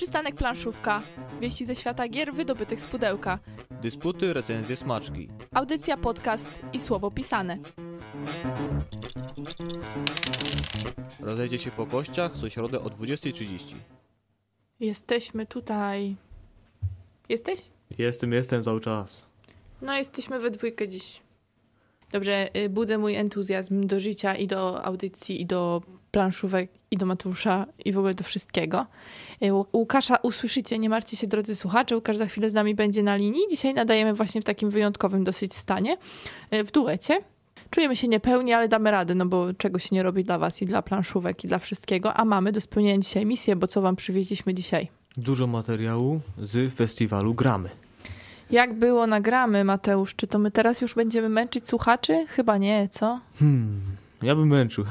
Przystanek Planszówka. Wieści ze świata gier wydobytych z pudełka. Dysputy, recenzje, smaczki. Audycja, podcast i słowo pisane. Rozejdzie się po kościach co środę o 20.30. Jesteśmy tutaj. Jesteś? Jestem, jestem cały czas. No, jesteśmy we dwójkę dziś. Dobrze, y, budzę mój entuzjazm do życia i do audycji, i do planszówek, i do Matusza, i w ogóle do wszystkiego. Łu- Łukasza usłyszycie, nie martwcie się drodzy słuchacze, Łukasz za chwilę z nami będzie na linii. Dzisiaj nadajemy właśnie w takim wyjątkowym dosyć stanie, y, w duecie. Czujemy się niepełni, ale damy radę, no bo czego się nie robi dla was i dla planszówek i dla wszystkiego, a mamy do spełnienia dzisiaj misję, bo co wam przywieźliśmy dzisiaj? Dużo materiału z festiwalu Gramy. Jak było nagramy, Mateusz? Czy to my teraz już będziemy męczyć słuchaczy? Chyba nie, co? Hmm, ja bym męczył.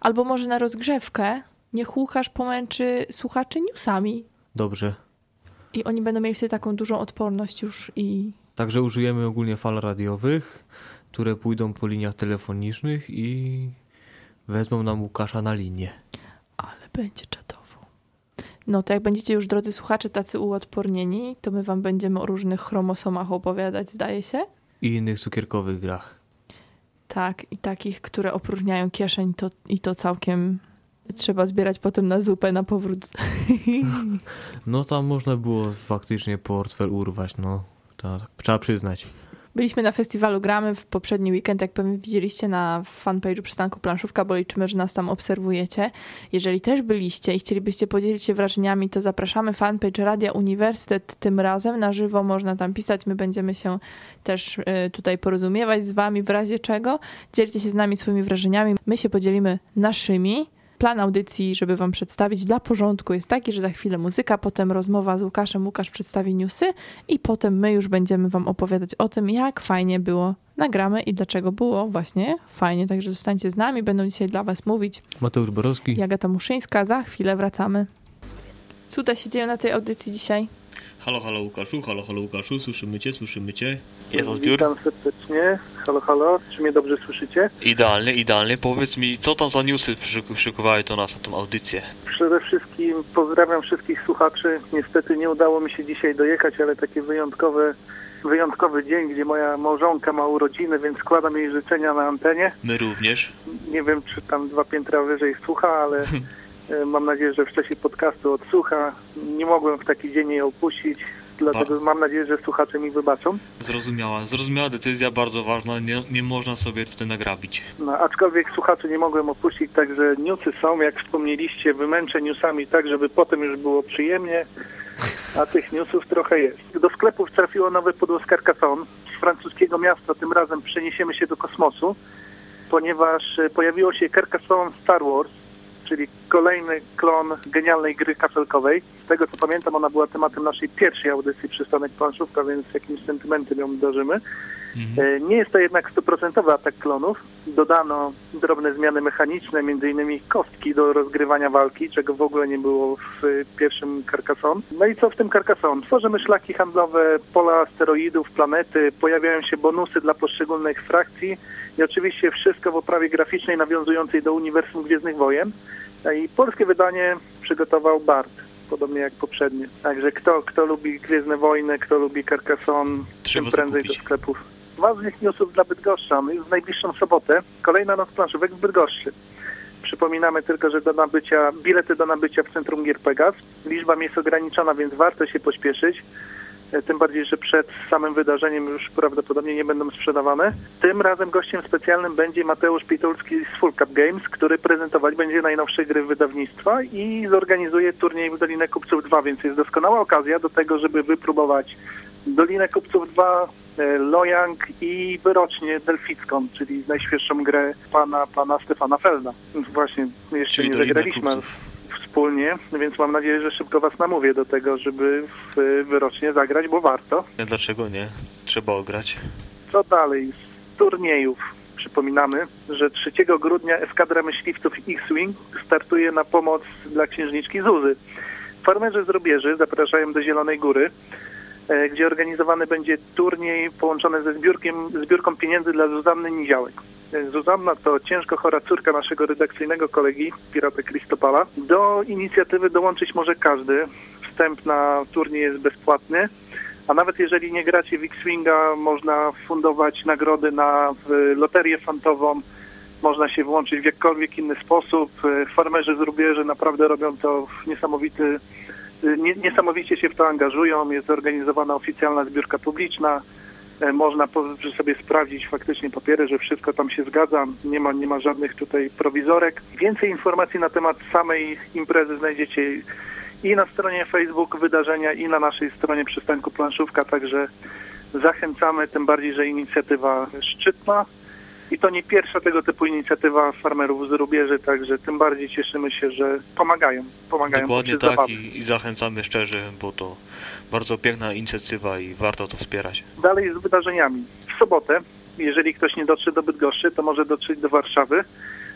Albo może na rozgrzewkę niech Łukasz pomęczy słuchaczy newsami Dobrze. i oni będą mieli wtedy taką dużą odporność już i... Także użyjemy ogólnie fal radiowych, które pójdą po liniach telefonicznych i wezmą nam Łukasza na linię. Ale będzie czatowo. No to jak będziecie już, drodzy słuchacze, tacy uodpornieni, to my wam będziemy o różnych chromosomach opowiadać, zdaje się? I innych cukierkowych grach. Tak, i takich, które opróżniają kieszeń to, i to całkiem trzeba zbierać potem na zupę na powrót. No tam można było faktycznie portfel urwać, no. Tak, trzeba przyznać. Byliśmy na festiwalu Gramy w poprzedni weekend, jak pewnie widzieliście na fanpage'u przystanku Planszówka, bo liczymy, że nas tam obserwujecie. Jeżeli też byliście i chcielibyście podzielić się wrażeniami, to zapraszamy fanpage Radia Uniwersytet tym razem na żywo, można tam pisać, my będziemy się też y, tutaj porozumiewać z wami w razie czego. Dzielcie się z nami swoimi wrażeniami, my się podzielimy naszymi. Plan audycji, żeby wam przedstawić dla porządku jest taki, że za chwilę muzyka, potem rozmowa z Łukaszem, Łukasz przedstawi newsy i potem my już będziemy wam opowiadać o tym, jak fajnie było nagramy i dlaczego było właśnie fajnie. Także zostańcie z nami, będą dzisiaj dla was mówić Mateusz Borowski. Jagata Muszyńska. Za chwilę wracamy. Cuda się dzieją na tej audycji dzisiaj. Halo, halo Łukaszu, halo, halo Łukaszu, słyszymy cię, słyszymy cię. Jest odbiór? Witam serdecznie. Halo, halo. Czy mnie dobrze słyszycie? Idealnie, idealnie. Powiedz mi, co tam za newsy przyszyk- przykowałeś do nas na tą audycję? Przede wszystkim pozdrawiam wszystkich słuchaczy. Niestety nie udało mi się dzisiaj dojechać, ale taki wyjątkowy, wyjątkowy dzień, gdzie moja małżonka ma urodziny, więc składam jej życzenia na antenie. My również. Nie wiem, czy tam dwa piętra wyżej słucha, ale mam nadzieję, że w czasie podcastu odsłucha. Nie mogłem w taki dzień jej opuścić, dlatego mam nadzieję, że słuchacze mi wybaczą. Zrozumiała, zrozumiała decyzja, bardzo ważna, nie, nie można sobie tutaj nagrabić. No, aczkolwiek słuchaczy nie mogłem opuścić, także newsy są, jak wspomnieliście, wymęczę newsami tak, żeby potem już było przyjemnie, a tych newsów trochę jest. Do sklepów trafiło nowe pudło z Carcassonne. Z francuskiego miasta tym razem przeniesiemy się do kosmosu, ponieważ e, pojawiło się Carcassonne Star Wars, czyli kolejny klon genialnej gry kafelkowej. Z tego co pamiętam, ona była tematem naszej pierwszej audycji Przystanek Planszówka, więc jakimś sentymentem ją darzymy. Mhm. E, Nie jest to jednak stuprocentowy atak klonów. Dodano drobne zmiany mechaniczne, m.in. kostki do rozgrywania walki, czego w ogóle nie było w pierwszym Carcassonne. No i co w tym Carcassonne? Tworzymy szlaki handlowe, pola asteroidów, planety, pojawiają się bonusy dla poszczególnych frakcji i oczywiście wszystko w oprawie graficznej nawiązującej do uniwersum Gwiezdnych Wojen. E, I polskie wydanie przygotował Bart, podobnie jak poprzednie. Także kto, kto lubi Gwiezdne Wojny, kto lubi Carcassonne, Trzeba tym prędzej zakupić. do sklepów. Ważnych newsów dla Bydgoszcza. No W najbliższą sobotę kolejna noc planszówek w Bydgoszczy. Przypominamy tylko, że do nabycia, bilety do nabycia w Centrum Gier Pegas. Liczba miejsc ograniczona, więc warto się pośpieszyć. E, Tym bardziej, że przed samym wydarzeniem już prawdopodobnie nie będą sprzedawane. Tym razem gościem specjalnym będzie Mateusz Pitulski z Full Cup Games, który prezentować będzie najnowsze gry wydawnictwa i zorganizuje turniej w Dolinę Kupców 2, więc jest doskonała okazja do tego, żeby wypróbować Dolinę Kupców 2, e, Lojang i wyrocznie Delficką, czyli najświeższą grę pana, pana Stefana Felda. Właśnie jeszcze Czyli nie zagraliśmy Kupców. Wspólnie, więc mam nadzieję, że szybko was namówię do tego, żeby wyrocznie zagrać, bo warto. Dlaczego nie? Trzeba ograć. Co dalej? Z turniejów przypominamy, że 3 grudnia eskadra myśliwców X-Wing startuje na pomoc dla księżniczki Zuzy. Farmerzy z Robieży zapraszają do Zielonej Góry, e, gdzie organizowany będzie turniej połączony ze zbiórkiem, zbiórką pieniędzy dla Zuzanny Niziołek. Zuzanna to ciężko chora córka naszego redakcyjnego kolegi, pirata Kristopala. Do inicjatywy dołączyć może każdy. Wstęp na turniej jest bezpłatny. A nawet jeżeli nie gracie w X-Winga, można fundować nagrody na loterię fantową, można się włączyć w jakkolwiek inny sposób. Farmerzy z rubieży naprawdę robią to w niesamowity, nie, niesamowicie się w to angażują. Jest zorganizowana oficjalna zbiórka publiczna. E, Można sobie sprawdzić faktycznie papiery, że wszystko tam się zgadza. Nie ma, nie ma żadnych tutaj prowizorek. Więcej informacji na temat samej imprezy znajdziecie i na stronie Facebook wydarzenia, i na naszej stronie przystanku Planszówka, także zachęcamy, tym bardziej, że inicjatywa szczytna i to nie pierwsza tego typu inicjatywa farmerów z rubieży, także tym bardziej cieszymy się, że pomagają. Pomagają Dokładnie tak zabawę. i, i zachęcamy szczerze, bo to bardzo piękna inicjatywa i warto to wspierać. Dalej z wydarzeniami. W sobotę, jeżeli ktoś nie dotrze do Bydgoszczy, to może dotrzeć do Warszawy,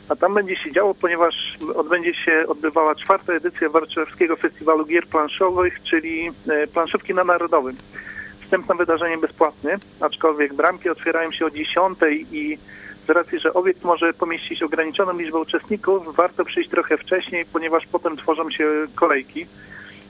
a tam będzie się działo, ponieważ odbędzie się odbywała czwarta edycja Warszawskiego Festiwalu Gier Planszowych, czyli e, planszówki na Narodowym. Wstęp na wydarzenie bezpłatny, aczkolwiek bramki otwierają się o 10 i z racji, że obiekt może pomieścić ograniczoną liczbę uczestników, warto przyjść trochę wcześniej, ponieważ potem tworzą się kolejki.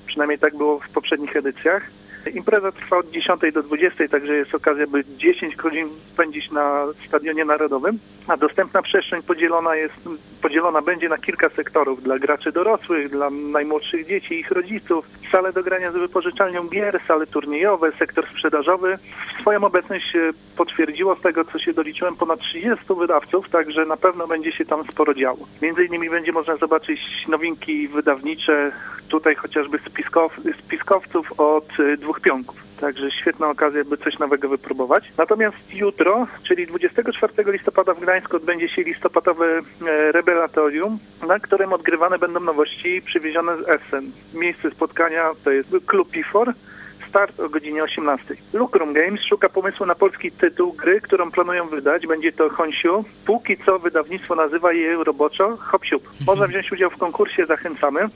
Przynajmniej tak było w poprzednich edycjach. Impreza trwa od 10 do 20, także jest okazja, by 10 godzin spędzić na Stadionie Narodowym, a dostępna przestrzeń podzielona jest, podzielona będzie na kilka sektorów dla graczy dorosłych, dla najmłodszych dzieci i ich rodziców, sale do grania z wypożyczalnią gier, sale turniejowe, sektor sprzedażowy. Swoją obecność e, potwierdziło z tego, co się doliczyłem, ponad 30 wydawców, także na pewno będzie się tam sporo działo. Między innymi będzie można zobaczyć nowinki wydawnicze, tutaj chociażby spiskow, spiskowców od y, dwóch pionków. Także świetna okazja, by coś nowego wypróbować. Natomiast jutro, czyli 24 listopada w Gdańsku odbędzie się listopadowe e, rebelatorium, na którym odgrywane będą nowości przywiezione z Essen. Miejsce spotkania to jest klub Pifor. Start o godzinie 18. Lucrum Games szuka pomysłu na polski tytuł gry, którą planują wydać. Będzie to Honsiu. Póki co wydawnictwo nazywa je roboczo Hopsiup. Można wziąć udział w konkursie, zachęcamy.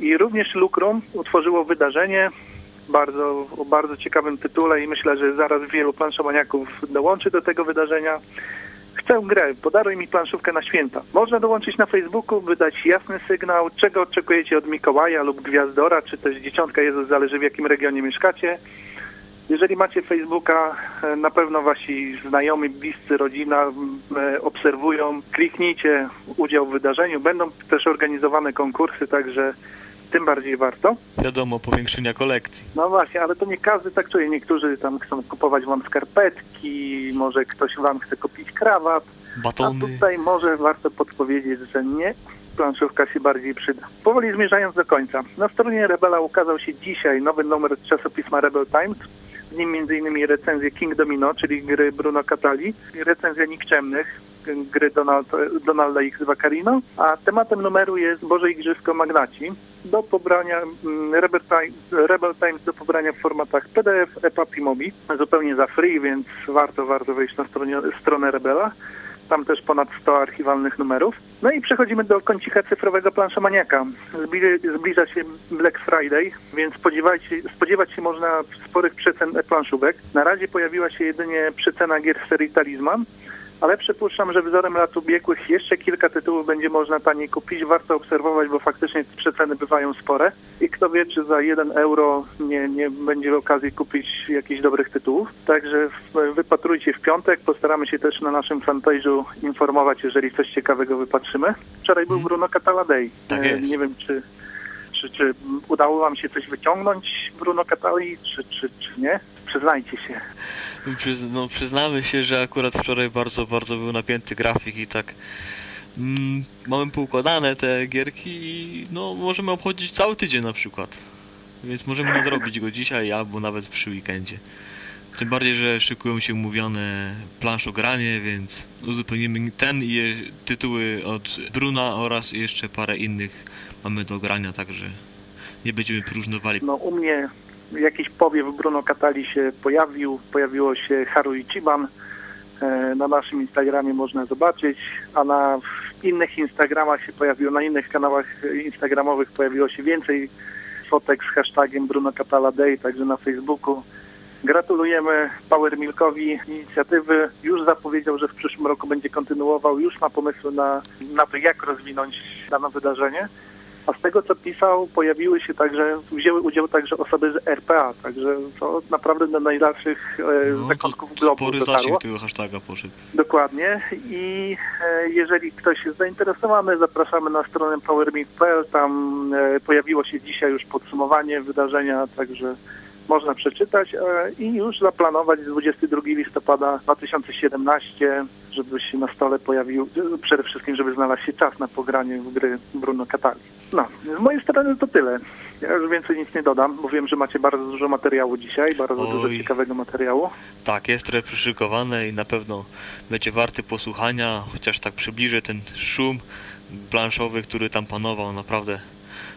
I również Lucrum utworzyło wydarzenie bardzo, o bardzo ciekawym tytule i myślę, że zaraz wielu planszomaniaków dołączy do tego wydarzenia. Chcę grę, podaruj mi planszówkę na święta. Można dołączyć na Facebooku, wydać jasny sygnał, czego oczekujecie od Mikołaja lub Gwiazdora, czy też Dzieciątka Jezus, zależy w jakim regionie mieszkacie. Jeżeli macie Facebooka, e, na pewno wasi znajomi, bliscy, rodzina e, obserwują. Kliknijcie udział w wydarzeniu. Będą też organizowane konkursy, także tym bardziej warto. Wiadomo, powiększenia kolekcji. No właśnie, ale to nie każdy tak czuje. Niektórzy tam chcą kupować wam skarpetki, może ktoś wam chce kupić krawat, a Batony. tutaj może warto podpowiedzieć, że nie. Planszówka się bardziej przyda. Powoli zmierzając do końca. Na stronie Rebela ukazał się dzisiaj nowy numer czasopisma Rebel Times. W nim m.in. recenzje King Domino, czyli gry Bruno Catali, recenzja Nikczemnych, gry Donald, Donalda X Vaccarino, a tematem numeru jest Boże Igrzysko Magnaci. Do pobrania mm, Rebel, Time, Rebel Times do pobrania w formatach PDF, EPUB i MOBI. Zupełnie za free, więc warto, warto wejść na stronie, stronę Rebela. Tam też ponad 100 archiwalnych numerów. No i przechodzimy do kącika cyfrowego planszomaniaka. Zbli- Zbliża się Black Friday, więc spodziewać się można sporych przecen planszówek. Na razie pojawiła się jedynie przecena gier serii Talisman, ale przypuszczam, że wzorem lat ubiegłych jeszcze kilka tytułów będzie można taniej kupić. Warto obserwować, bo faktycznie przeceny bywają spore i kto wie, czy za 1 euro nie, nie będzie okazji kupić jakichś dobrych tytułów. Także wypatrujcie w piątek. Postaramy się też na naszym fanpage'u informować, jeżeli coś ciekawego wypatrzymy. Wczoraj był Bruno Catala Day. Tak jest. Nie wiem, czy, czy, czy udało wam się coś wyciągnąć Bruno Catali, czy, czy, czy nie? Przyznajcie się. No, przyznamy się, że akurat wczoraj bardzo, bardzo był napięty grafik i tak mm, mamy poukładane te gierki i no, możemy obchodzić cały tydzień na przykład. Więc możemy nadrobić go dzisiaj albo nawet przy weekendzie. Tym bardziej, że szykują się umówione planszogranie, więc uzupełnimy ten i tytuły od Bruna oraz jeszcze parę innych mamy do grania, także nie będziemy próżnowali. No u mnie jakiś powiew Bruno Catali się pojawił, pojawiło się Haru Ichiban, e, na naszym Instagramie można zobaczyć, a na innych Instagramach się pojawiło, na innych kanałach instagramowych pojawiło się więcej fotek z hashtagiem Bruno Catala Day, także na Facebooku. Gratulujemy Power Milkowi inicjatywy. Już zapowiedział, że w przyszłym roku będzie kontynuował, już ma pomysły na, na to, jak rozwinąć dane wydarzenie. A z tego, co pisał, pojawiły się także, wzięły udział także osoby z RPA, także to naprawdę do najdalszych e, No, zakątków globu spory dotarło. zasięg tego hashtaga poszedł. Dokładnie. I e, jeżeli ktoś jest zainteresowany, zapraszamy na stronę powermeet.pl. Tam e, pojawiło się dzisiaj już podsumowanie wydarzenia, także można przeczytać e, i już zaplanować 22 listopada 2017, żeby się na stole pojawił, przede wszystkim, żeby znalazł się czas na pogranie w gry Bruno Catali. No, z mojej strony to tyle. Ja już więcej nic nie dodam, bo wiem, że macie bardzo dużo materiału dzisiaj, bardzo dużo Oj. ciekawego materiału. Tak, jest trochę przyszykowane i na pewno będzie warty posłuchania, chociaż tak przybliżę ten szum planszowy, który tam panował, naprawdę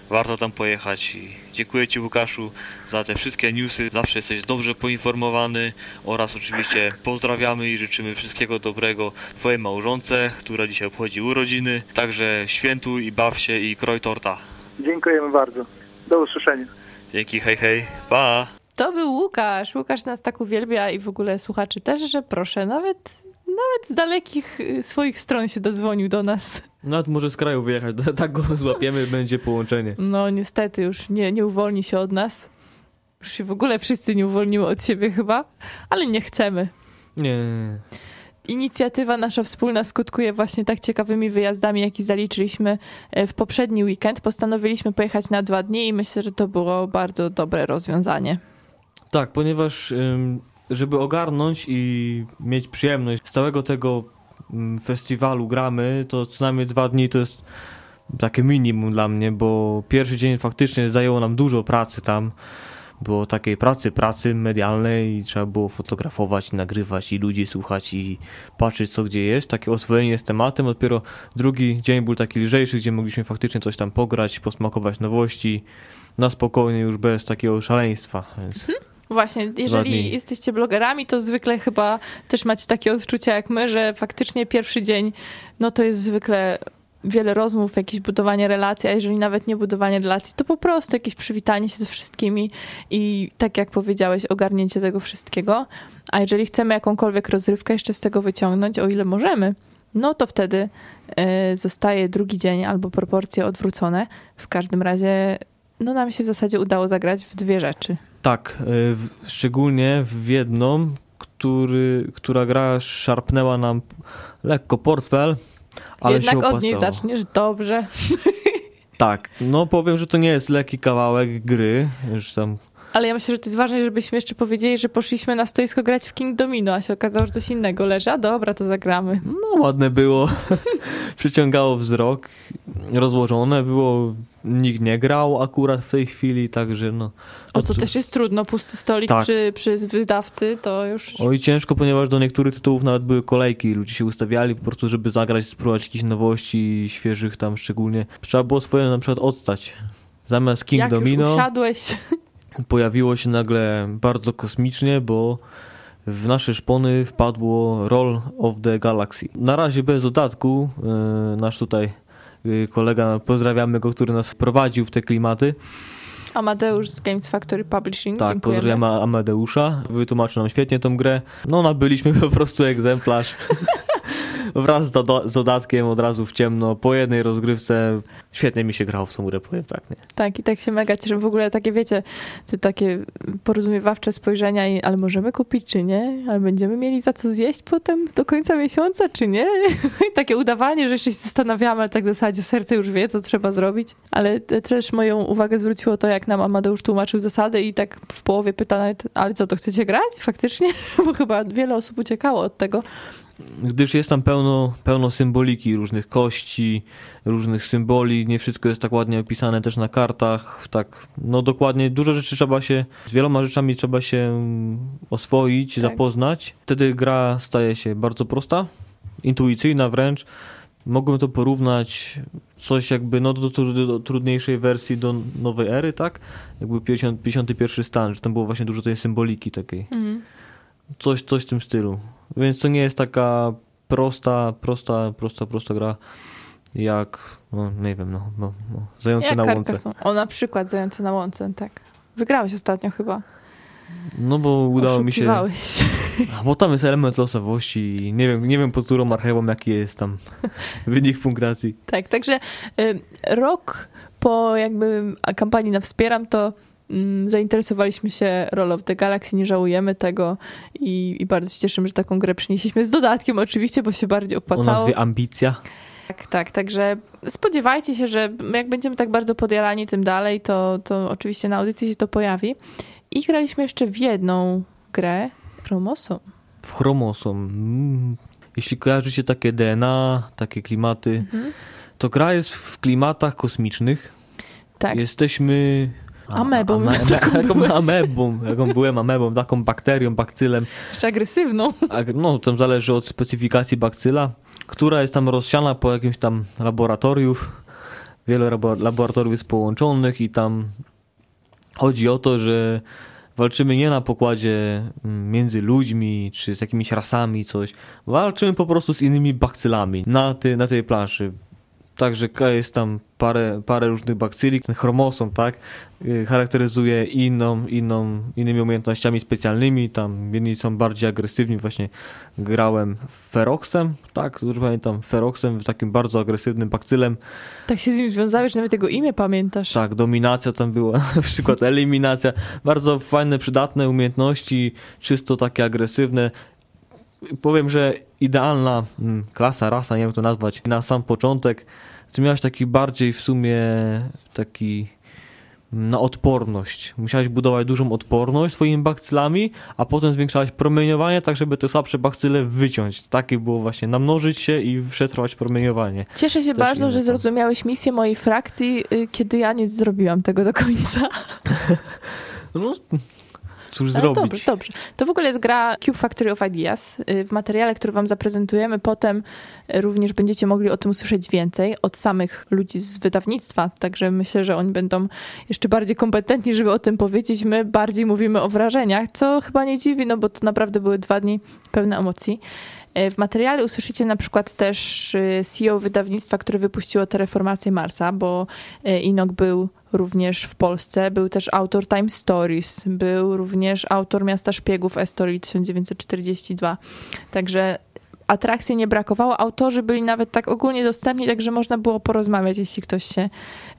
warto tam pojechać i dziękuję Ci Łukaszu za te wszystkie newsy, zawsze jesteś dobrze poinformowany oraz oczywiście pozdrawiamy i życzymy wszystkiego dobrego Twojej małżonce, która dzisiaj obchodzi urodziny, także świętuj i baw się i kroj torta. Dziękujemy bardzo. Do usłyszenia. Dzięki, hej hej, pa! To był Łukasz. Łukasz nas tak uwielbia i w ogóle słuchaczy też, że proszę, nawet, nawet z dalekich y, swoich stron się dodzwonił do nas. Nawet może z kraju wyjechać, tak go złapiemy, będzie połączenie. No niestety już nie, nie uwolni się od nas. Już się w ogóle wszyscy nie uwolniły od siebie chyba, ale nie chcemy. Nie, Inicjatywa nasza wspólna skutkuje właśnie tak ciekawymi wyjazdami, jaki zaliczyliśmy e, w poprzedni weekend. Postanowiliśmy pojechać na dwa dni i myślę, że to było bardzo dobre rozwiązanie. Tak, ponieważ ym, żeby ogarnąć i mieć przyjemność z całego tego ym, festiwalu gramy, to co najmniej dwa dni to jest takie minimum dla mnie, bo pierwszy dzień faktycznie zajęło nam dużo pracy tam. Było takiej pracy, pracy medialnej i trzeba było fotografować, nagrywać i ludzi słuchać i patrzeć co gdzie jest, takie oswojenie z tematem. Dopiero drugi dzień był taki lżejszy, gdzie mogliśmy faktycznie coś tam pograć, posmakować nowości na spokojnie, już bez takiego szaleństwa. Więc... Właśnie, jeżeli jesteście blogerami, to zwykle chyba też macie takie odczucia jak my, że faktycznie pierwszy dzień, no to jest zwykle wiele rozmów, jakieś budowanie relacji, a jeżeli nawet nie budowanie relacji, to po prostu jakieś przywitanie się ze wszystkimi i tak jak powiedziałeś, ogarnięcie tego wszystkiego. A jeżeli chcemy jakąkolwiek rozrywkę jeszcze z tego wyciągnąć, o ile możemy, no to wtedy e, zostaje drugi dzień albo proporcje odwrócone. W każdym razie, no nam się w zasadzie udało zagrać w dwie rzeczy. Tak, y, w, szczególnie w jedną, który, która gra szarpnęła nam lekko portfel, ale Jednak się od niej zaczniesz dobrze. Tak, no powiem, że to nie jest lekki kawałek gry, już tam Ale ja myślę, że to jest ważne, żebyśmy jeszcze powiedzieli, że poszliśmy na stoisko grać w King Domino, a się okazało, że coś innego leży. A dobra, to zagramy. no ładne było, przyciągało wzrok, rozłożone było, nikt nie grał akurat w tej chwili, także no. O co też jest trudno, pusty stolik Tak. przy, przy wydawcy, to już... Oj, ciężko, ponieważ do niektórych tytułów nawet były kolejki. Ludzie się ustawiali po prostu, żeby zagrać, spróbować jakichś nowości, świeżych tam szczególnie. Trzeba było swoje na przykład odstać. Zamiast King jak Domino usiadłeś, pojawiło się nagle bardzo kosmicznie, bo w nasze szpony wpadło Roll of the Galaxy. Na razie bez dodatku. e, Nasz tutaj e, kolega, pozdrawiamy go, który nas wprowadził w te klimaty. Amadeusz z Games Factory Publishing, Tak, dziękujemy. pozdrawiamy Amadeusza. Wytłumaczył nam świetnie tą grę. No, nabyliśmy po prostu egzemplarz. Wraz z, z dodatkiem od razu w ciemno, po jednej rozgrywce. Świetnie mi się grało w tą grę, powiem tak, nie? Tak, i tak się mega cieszę. W ogóle takie, wiecie, te takie porozumiewawcze spojrzenia, i, ale możemy kupić, czy nie? Ale będziemy mieli za co zjeść potem do końca miesiąca, czy nie? I takie udawanie, że jeszcze się zastanawiamy, ale tak w zasadzie serce już wie, co trzeba zrobić. Ale te- też moją uwagę zwróciło to, jak nam Amadeusz tłumaczył zasady i tak w połowie pyta nawet, ale co, to chcecie grać? Faktycznie? Bo chyba wiele osób uciekało od tego. Gdyż jest tam pełno, pełno symboliki, różnych kości, różnych symboli. Nie wszystko jest tak ładnie opisane też na kartach. Tak, no dokładnie, dużo rzeczy trzeba się, z wieloma rzeczami trzeba się mm, oswoić, Tak. zapoznać. Wtedy gra staje się bardzo prosta, intuicyjna wręcz. Mogłem to porównać coś jakby no do, do, do trudniejszej wersji do nowej ery, tak? Jakby 50, 51 stan, że tam było właśnie dużo tej symboliki takiej. Mhm. Coś, coś w tym stylu. Więc to nie jest taka prosta, prosta, prosta, prosta gra jak, no nie wiem, no, no, no zające Jak na łące. Carcassonne. O, na przykład zające na łące, tak. Wygrałeś ostatnio chyba. No bo udało mi się. A, bo tam jest element losowości i nie wiem, nie wiem pod którą marchewą jaki jest tam wynik punktacji. Tak, także y, rok po jakby kampanii na Wspieram, to zainteresowaliśmy się Roll of the Galaxy, nie żałujemy tego i, i bardzo się cieszymy, że taką grę przynieśliśmy z dodatkiem oczywiście, bo się bardziej O opłacało. nazwie Ambicja. Tak, tak, także spodziewajcie się, że jak będziemy tak bardzo podjarani tym dalej, to, to oczywiście na audycji się to pojawi. I graliśmy jeszcze w jedną grę, Chromosom. W chromosom. Mm. Jeśli kojarzycie takie DNA, takie klimaty, Mhm. to gra jest w klimatach kosmicznych. Tak, Jesteśmy... Amebą. ame- Taką amebą, jaką byłem amebą, taką bakterią, bakcylem. jeszcze agresywną. No, tam zależy od specyfikacji bakcyla, która jest tam rozsiana po jakimś tam laboratoriów. Wiele labo- laboratoriów jest połączonych i tam chodzi o to, że walczymy nie na pokładzie mm, między ludźmi czy z jakimiś rasami, coś. Walczymy po prostu z innymi bakcylami na, ty, na tej planszy. Także jest tam parę, parę różnych bakcyli. Ten chromosom, tak, y, charakteryzuje inną, inną, innymi umiejętnościami specjalnymi. Tam jedni są bardziej agresywni. Właśnie grałem Feroxem, tak, dobrze pamiętam, Feroxem, takim bardzo agresywnym bakcylem. Tak się z nim związałeś, nawet jego imię pamiętasz. Tak, dominacja tam była, na przykład eliminacja. Bardzo fajne, przydatne umiejętności, czysto takie agresywne. Powiem, że idealna mm, klasa, rasa, nie wiem jak to nazwać, na sam początek. Ty miałeś taki bardziej w sumie taki mm, na odporność. Musiałeś budować dużą odporność swoimi bakcylami, a potem zwiększałeś promieniowanie, tak żeby te słabsze bakcyle wyciąć. Takie było właśnie, namnożyć się i przetrwać promieniowanie. Cieszę się Też bardzo, że zrozumiałeś misję mojej frakcji, y, kiedy ja nie zrobiłam tego do końca. No, cóż Ale zrobić? dobrze, dobrze. To w ogóle jest gra Cube Factory of Ideas. Y, W materiale, który wam zaprezentujemy potem y, również będziecie mogli o tym usłyszeć więcej od samych ludzi z wydawnictwa, także myślę, że oni będą jeszcze bardziej kompetentni, żeby o tym powiedzieć. My bardziej mówimy o wrażeniach, co chyba nie dziwi, no bo to naprawdę były dwa dni pełne emocji. Y, W materiale usłyszycie na przykład też y, CEO wydawnictwa, które wypuściło Terraformację Marsa, bo y, Inok był również w Polsce. Był też autor Time Stories, był również autor Miasta Szpiegów Estori 1942. Także atrakcji nie brakowało. Autorzy byli nawet tak ogólnie dostępni, także można było porozmawiać, jeśli ktoś się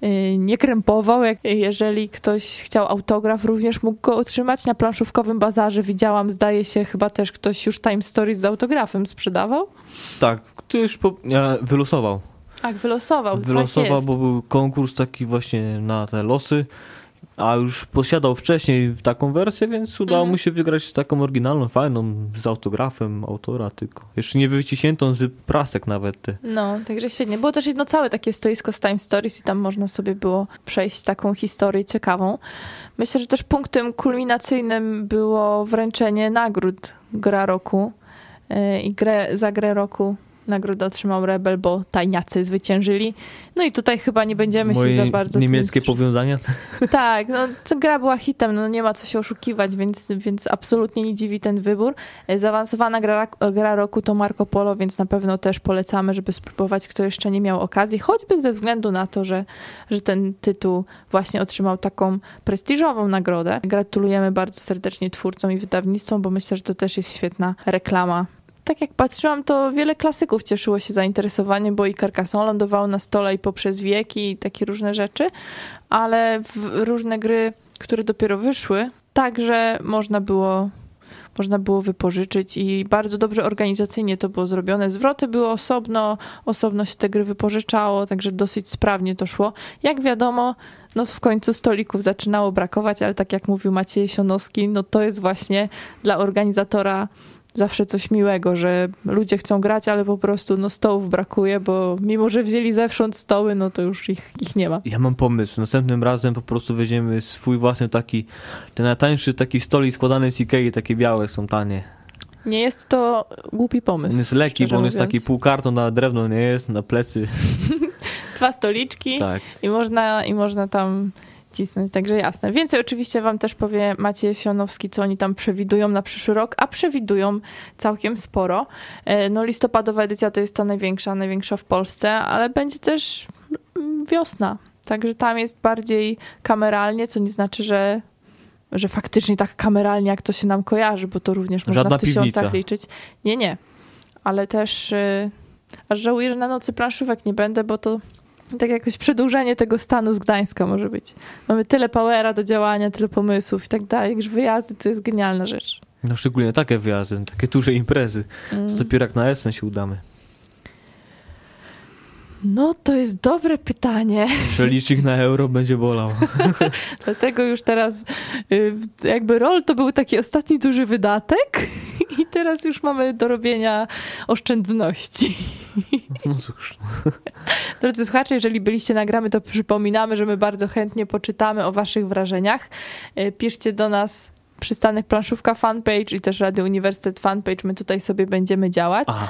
y, nie krępował. Jeżeli ktoś chciał autograf, również mógł go otrzymać na planszówkowym bazarze. Widziałam, zdaje się, chyba też ktoś już Time Stories z autografem sprzedawał. Tak, już po, nie, wylosował. Tak, wylosował. Wylosował, tak bo był konkurs taki właśnie na te losy, a już posiadał wcześniej taką wersję, więc udało Mhm. mu się wygrać taką oryginalną, fajną, z autografem autora tylko. Jeszcze nie wyciśniętą z prasek nawet. Te. No, także świetnie. Było też jedno całe takie stoisko z Time Stories i tam można sobie było przejść taką historię ciekawą. Myślę, że też punktem kulminacyjnym było wręczenie nagród Gra Roku Yy, i grę, za grę roku nagrodę otrzymał Rebel, bo tajniacy zwyciężyli. No i tutaj chyba nie będziemy Moje się za bardzo... tym niemieckie sprze- powiązania. tak, no gra była hitem, no nie ma co się oszukiwać, więc, więc absolutnie nie dziwi ten wybór. E, Zaawansowana gra, gra roku to Marco Polo, więc na pewno też polecamy, żeby spróbować, kto jeszcze nie miał okazji, choćby ze względu na to, że, że ten tytuł właśnie otrzymał taką prestiżową nagrodę. Gratulujemy bardzo serdecznie twórcom i wydawnictwom, bo myślę, że to też jest świetna reklama tak jak patrzyłam, to wiele klasyków cieszyło się zainteresowaniem, bo i Carcassonne lądowało na stole i poprzez wieki i takie różne rzeczy, ale różne gry, które dopiero wyszły, także można było można było wypożyczyć i bardzo dobrze organizacyjnie to było zrobione. Zwroty były osobno, osobno się te gry wypożyczało, także dosyć sprawnie to szło. Jak wiadomo, no w końcu stolików zaczynało brakować, ale tak jak mówił Maciej Sionowski, no to jest właśnie dla organizatora zawsze coś miłego, że ludzie chcą grać, ale po prostu no stołów brakuje, bo mimo, że wzięli zewsząd stoły, no to już ich, ich nie ma. Ja mam pomysł. Następnym razem po prostu weźmiemy swój własny taki, ten najtańszy taki stolik składany z Ikei, takie białe są tanie. Nie jest to głupi pomysł. On jest lekki, bo on jest mówiąc. taki półkarton na drewno, nie jest, na plecy. Dwa stoliczki Tak. i można, i można tam cisnąć, także jasne. Więcej oczywiście wam też powie Maciej Sionowski, co oni tam przewidują na przyszły rok, a przewidują całkiem sporo. E, No listopadowa edycja to jest ta największa, największa w Polsce, ale będzie też mm, wiosna, także tam jest bardziej kameralnie, co nie znaczy, że że faktycznie tak kameralnie, jak to się nam kojarzy, bo to również można Żadna w tysiącach piwnica. liczyć. Nie, nie. Ale też y, aż żałuję, że na nocy planszówek nie będę, bo to Tak jakoś przedłużenie tego stanu z Gdańska może być. Mamy tyle powera do działania, tyle pomysłów i tak dalej, że wyjazdy to jest genialna rzecz. No szczególnie takie wyjazdy, takie duże imprezy. Mm. To dopiero jak na Essen się udamy. No to jest dobre pytanie. Przelicznik na euro będzie bolał. Dlatego już teraz y, jakby rol to był taki ostatni duży wydatek i teraz już mamy do robienia oszczędności. No cóż. Drodzy słuchacze, jeżeli byliście nagramy, to przypominamy, że my bardzo chętnie poczytamy o waszych wrażeniach. Y, Piszcie do nas przystanek planszówka fanpage i też Radio Uniwersytet fanpage. My tutaj sobie będziemy działać. A,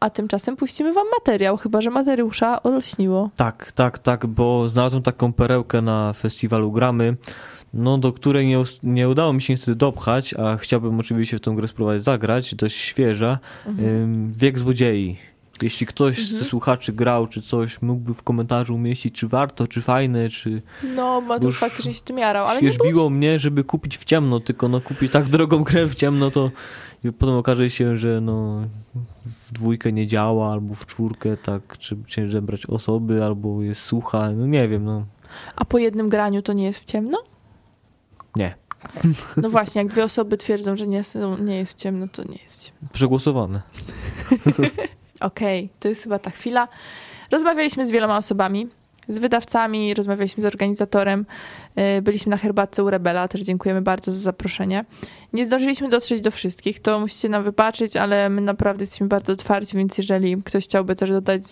A tymczasem puścimy wam materiał, chyba że Mateusz'a olśniło. tak, tak, tak, bo znalazłem taką perełkę na festiwalu Gramy, no do której nie, nie udało mi się niestety dopchać, a chciałbym oczywiście w tą grę spróbować zagrać, dość świeża. Ym, Wiek złodziei. Jeśli ktoś Mhm. ze słuchaczy grał, czy coś, mógłby w komentarzu umieścić, czy warto, czy fajne, czy No, Mateusz faktycznie się tym jarał, ale nie był świeżbiło mnie, żeby kupić w ciemno, tylko no kupić tak drogą grę w ciemno, to i potem okaże się, że no w dwójkę nie działa, albo w czwórkę tak, czy ciężej brać osoby, albo jest sucha, no nie wiem, no A po jednym graniu to nie jest w ciemno? nie, No właśnie, jak dwie osoby twierdzą, że nie, nie jest w ciemno, to nie jest w ciemno. przegłosowane. Okej, to jest chyba ta chwila. Rozmawialiśmy z wieloma osobami, z wydawcami, rozmawialiśmy z organizatorem, yy, byliśmy na herbatce u Rebela, też dziękujemy bardzo za zaproszenie. Nie zdążyliśmy dotrzeć do wszystkich, to musicie nam wybaczyć, ale my naprawdę jesteśmy bardzo otwarci, więc jeżeli ktoś chciałby też dodać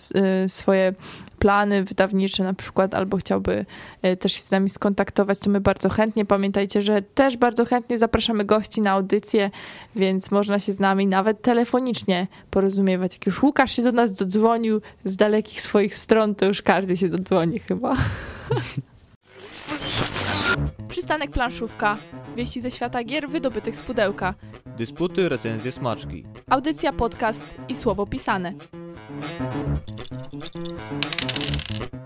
yy, swoje plany wydawnicze na przykład, albo chciałby yy, też się z nami skontaktować, to my bardzo chętnie. Pamiętajcie, że też bardzo chętnie zapraszamy gości na audycję, więc można się z nami nawet telefonicznie porozumiewać. Jak już Łukasz się do nas dodzwonił z dalekich swoich stron, to już każdy się dodzwoni chyba. Przystanek planszówka. Wieści ze świata gier wydobytych z pudełka. Dysputy, recenzje, smaczki. Audycja, podcast i słowo pisane.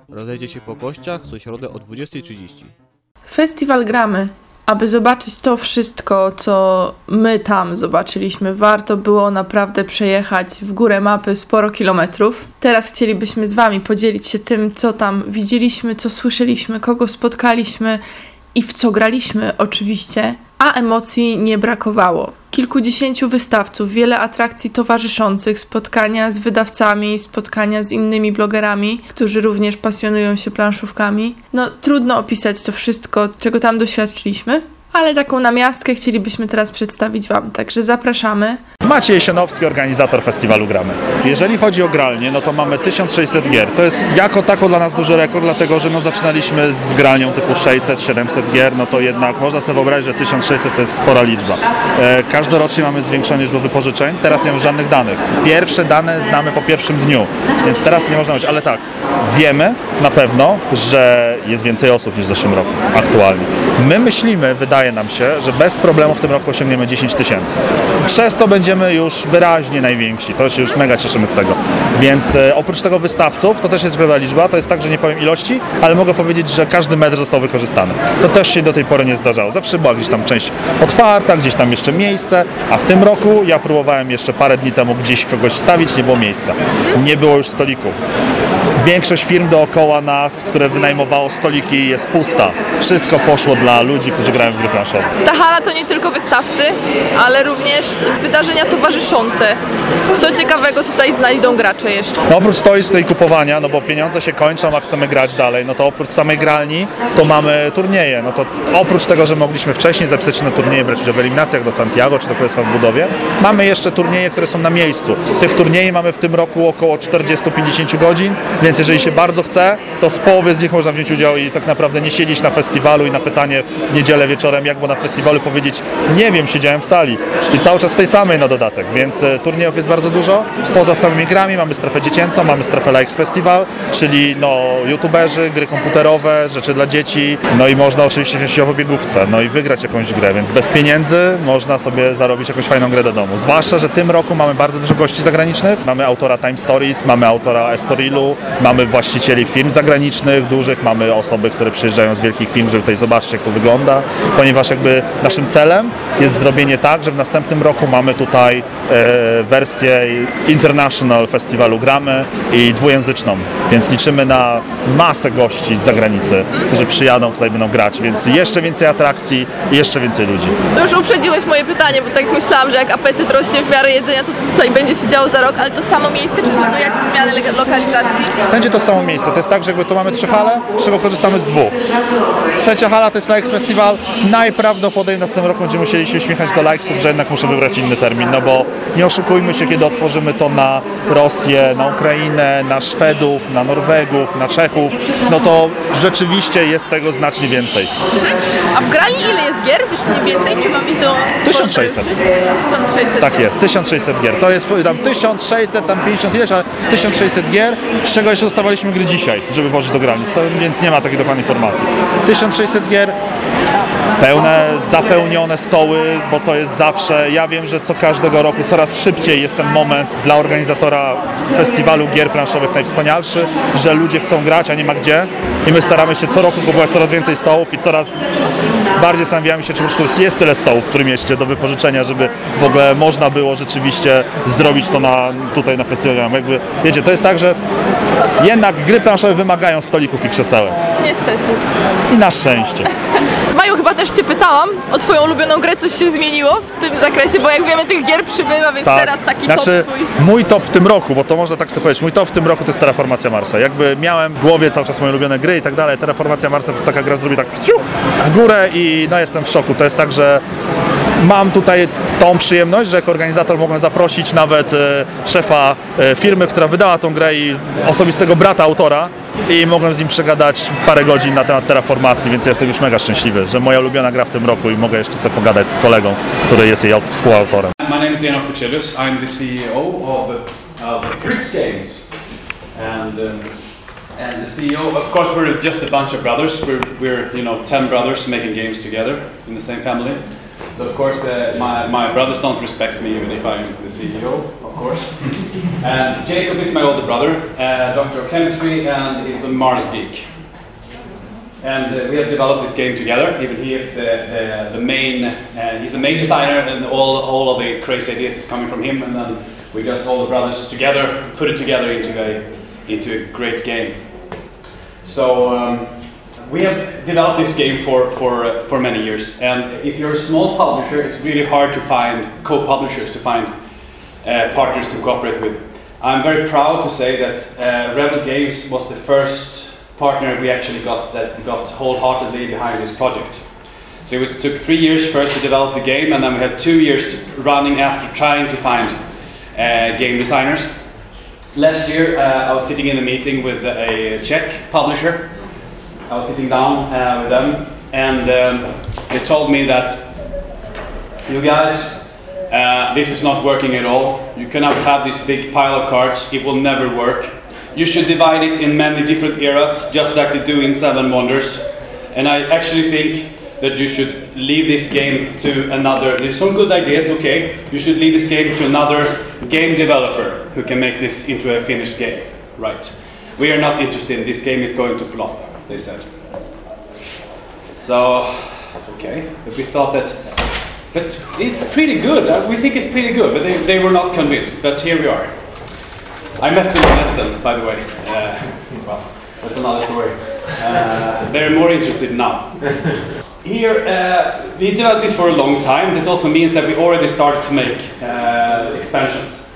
Rozejdzie się po kościach co środę o 20.30. Festiwal gramy. Aby zobaczyć to wszystko, co my tam zobaczyliśmy, warto było naprawdę przejechać w górę mapy sporo kilometrów. Teraz chcielibyśmy z Wami podzielić się tym, co tam widzieliśmy, co słyszeliśmy, kogo spotkaliśmy i w co graliśmy, oczywiście. A emocji nie brakowało. Kilkudziesięciu wystawców, wiele atrakcji towarzyszących, spotkania z wydawcami, spotkania z innymi blogerami, którzy również pasjonują się planszówkami. No, trudno opisać to wszystko, czego tam doświadczyliśmy, ale taką namiastkę chcielibyśmy teraz przedstawić Wam, także zapraszamy. Maciej Jesionowski, organizator festiwalu Gramy. Jeżeli chodzi o gralnię, no to mamy 1600 gier. To jest jako tako dla nas duży rekord, dlatego że no zaczynaliśmy z granią typu 600-700 gier, no to jednak można sobie wyobrazić, że 1600 to jest spora liczba. E, każdorocznie mamy zwiększone liczbę wypożyczeń, teraz nie mam żadnych danych. Pierwsze dane znamy po pierwszym dniu, więc teraz nie można mówić, ale tak, wiemy na pewno, że jest więcej osób niż w zeszłym roku aktualnie. My myślimy, wydaje nam się, że bez problemu w tym roku osiągniemy 10 tysięcy. Przez to będziemy już wyraźnie najwięksi, to się już mega cieszymy z tego. Więc e, oprócz tego wystawców, to też jest pewna liczba, to jest tak, że nie powiem ilości, ale mogę powiedzieć, że każdy metr został wykorzystany. To też się do tej pory nie zdarzało. Zawsze była gdzieś tam część otwarta, gdzieś tam jeszcze miejsce, a w tym roku ja próbowałem jeszcze parę dni temu gdzieś kogoś stawić, nie było miejsca. Nie było już stolików. Większość firm dookoła nas, które wynajmowało stoliki jest pusta. Wszystko poszło dla ludzi, którzy grają w gry planszowe. Ta hala to nie tylko wystawcy, ale również wydarzenia towarzyszące. Co ciekawego tutaj znajdą gracze jeszcze? No oprócz i kupowania, no bo pieniądze się kończą, a chcemy grać dalej, no to oprócz samej gralni to mamy turnieje. No to oprócz tego, że mogliśmy wcześniej zapisać się na turnieje, brać udział w eliminacjach do Santiago czy do Królestwa w budowie, mamy jeszcze turnieje, które są na miejscu. Tych turniejów mamy w tym roku około 40-50 godzin, więc jeżeli się bardzo chce, to z połowy z nich można wziąć udział i tak naprawdę nie siedzieć na festiwalu i na pytanie w niedzielę wieczorem, jak było na festiwalu powiedzieć, nie wiem, siedziałem w sali i cały czas w tej samej na dodatek, więc e, turniejów jest bardzo dużo. Poza samymi grami mamy strefę dziecięcą, mamy strefę Likes Festival, czyli no youtuberzy, gry komputerowe, rzeczy dla dzieci, no i można oczywiście wziąć udział w obiegówce, no i wygrać jakąś grę, więc bez pieniędzy można sobie zarobić jakąś fajną grę do domu. Zwłaszcza, że tym roku mamy bardzo dużo gości zagranicznych. Mamy autora Time Stories, mamy autora Estorilu, mamy właścicieli firm zagranicznych, dużych, mamy osoby, które przyjeżdżają z wielkich firm, żeby tutaj zobaczyć jak to wygląda, ponieważ jakby naszym celem jest zrobienie tak, że w następnym roku mamy tutaj e, wersję International Festiwalu Gramy i dwujęzyczną, więc liczymy na masę gości z zagranicy, którzy przyjadą tutaj będą grać, więc jeszcze więcej atrakcji i jeszcze więcej ludzi. To już uprzedziłeś moje pytanie, bo tak myślałam, że jak apetyt rośnie w miarę jedzenia, to tutaj będzie się działo za rok, ale to samo miejsce, czy planujecie zmianę le- lokalizacji? Będzie to samo miejsce. To jest tak, że jakby tu mamy trzy hale, z czego korzystamy z dwóch. Trzecia hala to jest Likes Festival. Najprawdopodobniej w następnym roku będziemy musieli się uśmiechać do Likesów, że jednak muszę wybrać inny termin, no bo nie oszukujmy się, kiedy otworzymy to na Rosję, na Ukrainę, na Szwedów, na Norwegów, na Czechów, no to rzeczywiście jest tego znacznie więcej. A w grali ile jest gier? Wiesz mniej więcej, czy mam iść do... 1600. 1600. Tak jest, 1600 gier. To jest tam 1600, tam 50 ileś, ale 1600 gier, z czego jeszcze dostawaliśmy gry dzisiaj, żeby włożyć do grani. To, więc nie ma takiej dokładnej informacji. 1600 gier, pełne, zapełnione stoły, bo to jest zawsze, ja wiem, że co każdego roku coraz szybciej jest ten moment dla organizatora festiwalu gier planszowych najwspanialszy, że ludzie chcą grać, a nie ma gdzie i my staramy się co roku kupować coraz więcej stołów i coraz bardziej zastanawiamy się, czy po prostu jest tyle stołów w którym mieście do wypożyczenia, żeby w ogóle można było rzeczywiście zrobić to na, tutaj na festiwalu. Jakby, wiecie, to jest tak, że jednak gry planszowe wymagają stolików i krzesełek. Niestety. I na szczęście. Maju, chyba też Cię pytałam o Twoją ulubioną grę, coś się zmieniło w tym zakresie, bo jak wiemy tych gier przybywa, więc teraz taki znaczy, top Twój. mój top w tym roku, bo to można tak sobie powiedzieć, mój top w tym roku to jest Terraformacja Marsa. Jakby miałem w głowie cały czas moje ulubione gry i tak dalej. Terraformacja Marsa to jest taka gra, zrobi tak w górę i no jestem w szoku. To jest tak, że mam tutaj tą przyjemność, że jako organizator mogłem zaprosić nawet e, szefa e, firmy, która wydała tą grę i osobistego brata autora i mogłem z nim przegadać parę godzin na temat terraformacji, więc jestem już mega szczęśliwy, że moja ulubiona gra w tym roku i mogę jeszcze sobie pogadać z kolegą, który jest jej aut- współautorem. My name is Leonard. I'm the CEO of, uh, Freaks Games. And, um, and the CEO, of course, we're just a bunch of brothers. We're, we're you know, 10 brothers making games together in the same family. So, of course, uh, my, my brothers don't respect me even if I'm the CEO, of course. and Jacob is my older brother, uh, doctor of chemistry, and is a Mars geek. And uh, we have developed this game together. Even he is the, the, the main, uh, he's the main designer, and all, all of the crazy ideas is coming from him. And then we just all the brothers together put it together into a into a great game. So um, we have developed this game for for uh, for many years. And if you're a small publisher, it's really hard to find co-publishers to find uh, partners to cooperate with. I'm very proud to say that uh, Rebel Games was the first partner we actually got that got wholeheartedly behind this project. So it was, took three years first to develop the game, and then we had two years running after trying to find uh, game designers. Last year, uh, I was sitting in a meeting with a Czech publisher. I was sitting down uh, with them, and um, they told me that you guys, uh, this is not working at all. You cannot have this big pile of cards, it will never work. You should divide it in many different eras, just like they do in Seven Wonders. And I actually think that you should leave this game to another. There's some good ideas, okay. You should leave this game to another game developer who can make this into a finished game. Right. We are not interested. This game is going to flop, they said. So, okay. We thought that but it's pretty good. Uh, We think it's pretty good, but they, they were not convinced. But here we are. I met them in Essen, by the way. Uh, well, that's another story. Uh, they're more interested now. Here, uh, we developed this for a long time. This also means that we already started to make uh, expansions.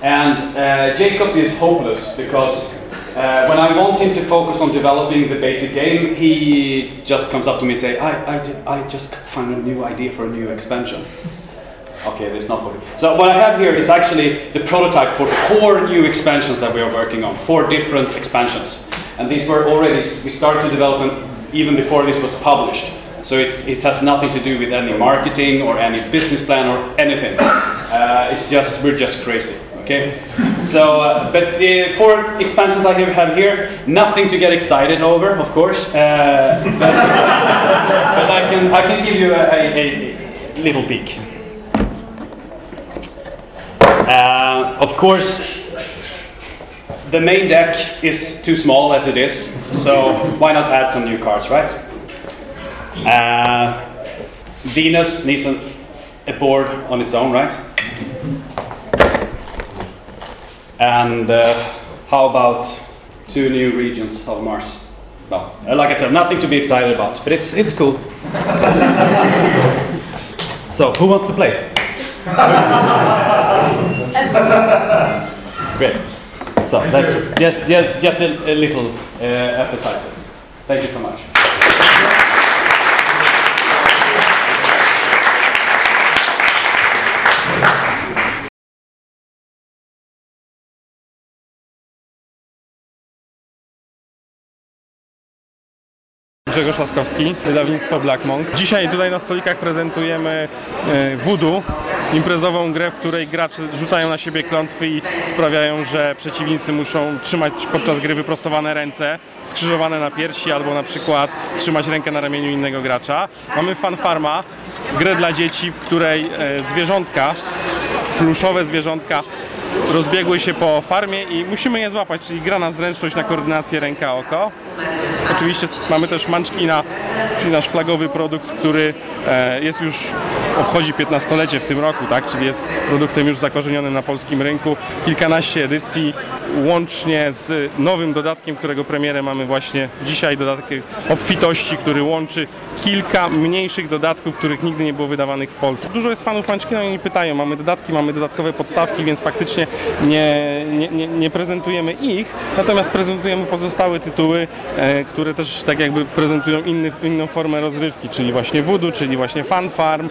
And uh, Jacob is hopeless because uh, when I want him to focus on developing the basic game, he just comes up to me and say, I, I, did, I just found a new idea for a new expansion. Okay, that's not what. So what I have here is actually the prototype for four new expansions that we are working on, four different expansions, and these were already we started to develop them even before this was published. So it has nothing to do with any marketing or any business plan or anything. Uh, it's just we're just crazy. Okay, so uh, but the four expansions I have here, nothing to get excited over, of course. Uh, but, but I can I can give you a, a, a little peek. Uh, of course, the main deck is too small as it is, so why not add some new cards, right? Uh, Venus needs an, a board on its own, right? And uh, how about two new regions of Mars? Well, uh, like I said, nothing to be excited about, but it's it's cool. so, who wants to play? Great. So that's just just just a, a little uh, appetizer. Thank you so much. Grzegorz Laskowski, wydawnictwo Black Monk. Dzisiaj tutaj na stolikach prezentujemy e, Voodoo, imprezową grę, w której gracze rzucają na siebie klątwy i sprawiają, że przeciwnicy muszą trzymać podczas gry wyprostowane ręce, skrzyżowane na piersi albo na przykład trzymać rękę na ramieniu innego gracza. Mamy Fanfarma, grę dla dzieci, w której e, zwierzątka, pluszowe zwierzątka rozbiegły się po farmie i musimy je złapać, czyli gra na zręczność, na koordynację ręka-oko. Oczywiście mamy też Munchkina, czyli nasz flagowy produkt, który e, jest już, obchodzi 15-lecie w tym roku, tak? czyli jest produktem już zakorzenionym na polskim rynku. Kilkanaście edycji, łącznie z nowym dodatkiem, którego premierę mamy właśnie dzisiaj, dodatek obfitości, który łączy kilka mniejszych dodatków, których nigdy nie było wydawanych w Polsce. Dużo jest fanów Munchkina i oni pytają, mamy dodatki, mamy dodatkowe podstawki, więc faktycznie nie, nie, nie, nie prezentujemy ich, natomiast prezentujemy pozostałe tytuły, e, które też tak jakby prezentują inny, inną formę rozrywki, czyli właśnie voodoo, czyli właśnie fan farm.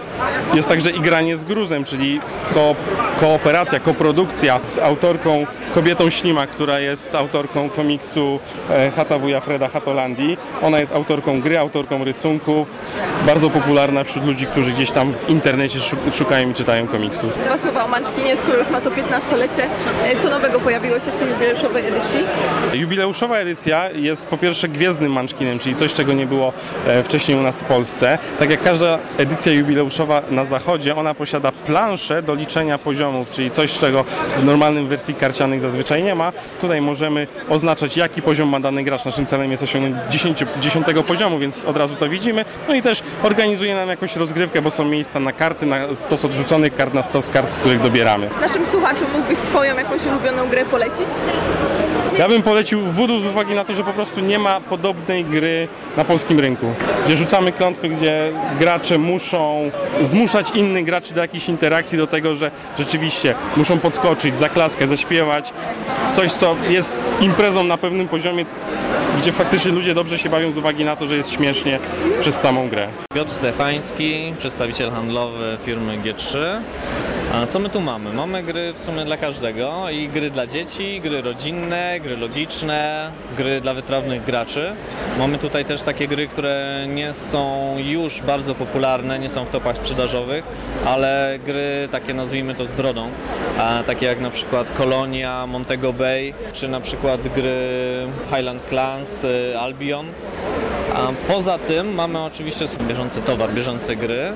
Jest także i granie z gruzem, czyli ko kooperacja, koprodukcja z autorką Kobietą Ślima, która jest autorką komiksu e, Hata Wuja Freda Hatolandii. Ona jest autorką gry, autorką rysunków, bardzo popularna wśród ludzi, którzy gdzieś tam w internecie szu- szukają i czytają komiksów. Dwa słowa o Munchkinie, skoro już ma to 15-lecie. E, Co nowego pojawiło się w tej jubileuszowej edycji? Jubileuszowa edycja jest po pierwsze gwiezdnym Munchkinem, czyli coś, czego nie było e, wcześniej u nas w Polsce. Tak jak każda edycja jubileuszowa na zachodzie, ona posiada planszę do liczenia poziomów, czyli coś, czego w normalnym wersji karcianych zazwyczaj nie ma. Tutaj możemy oznaczać, jaki poziom ma dany gracz. Naszym celem jest osiągnąć 10, 10 poziomu, więc od razu to widzimy. No i też organizuje nam jakąś rozgrywkę, bo są miejsca na karty, na stos odrzuconych kart, na stos kart, z których dobieramy. Naszym słuchaczom mógłbyś swoją jakąś ulubioną grę polecić? Ja bym polecił Voodoo z uwagi na to, że po prostu nie ma podobnej gry na polskim rynku. Gdzie rzucamy klątwy, gdzie gracze muszą zmuszać innych graczy do jakichś interakcji, do tego, że rzeczywiście muszą podskoczyć, zaklaskać, zaśpiewać. Coś, co jest imprezą na pewnym poziomie, gdzie faktycznie ludzie dobrze się bawią z uwagi na to, że jest śmiesznie przez samą grę. Piotr Stefański, przedstawiciel handlowy firmy G3. A co my tu mamy? Mamy gry w sumie dla każdego i gry dla dzieci, gry rodzinne, gry logiczne, gry dla wytrawnych graczy. Mamy tutaj też takie gry, które nie są już bardzo popularne, nie są w topach sprzedażowych, ale gry takie nazwijmy to z brodą, takie jak na przykład Kolonia, Montego Bay, czy na przykład gry Highland Clans, y, Albion. A poza tym mamy oczywiście bieżący towar, bieżące gry,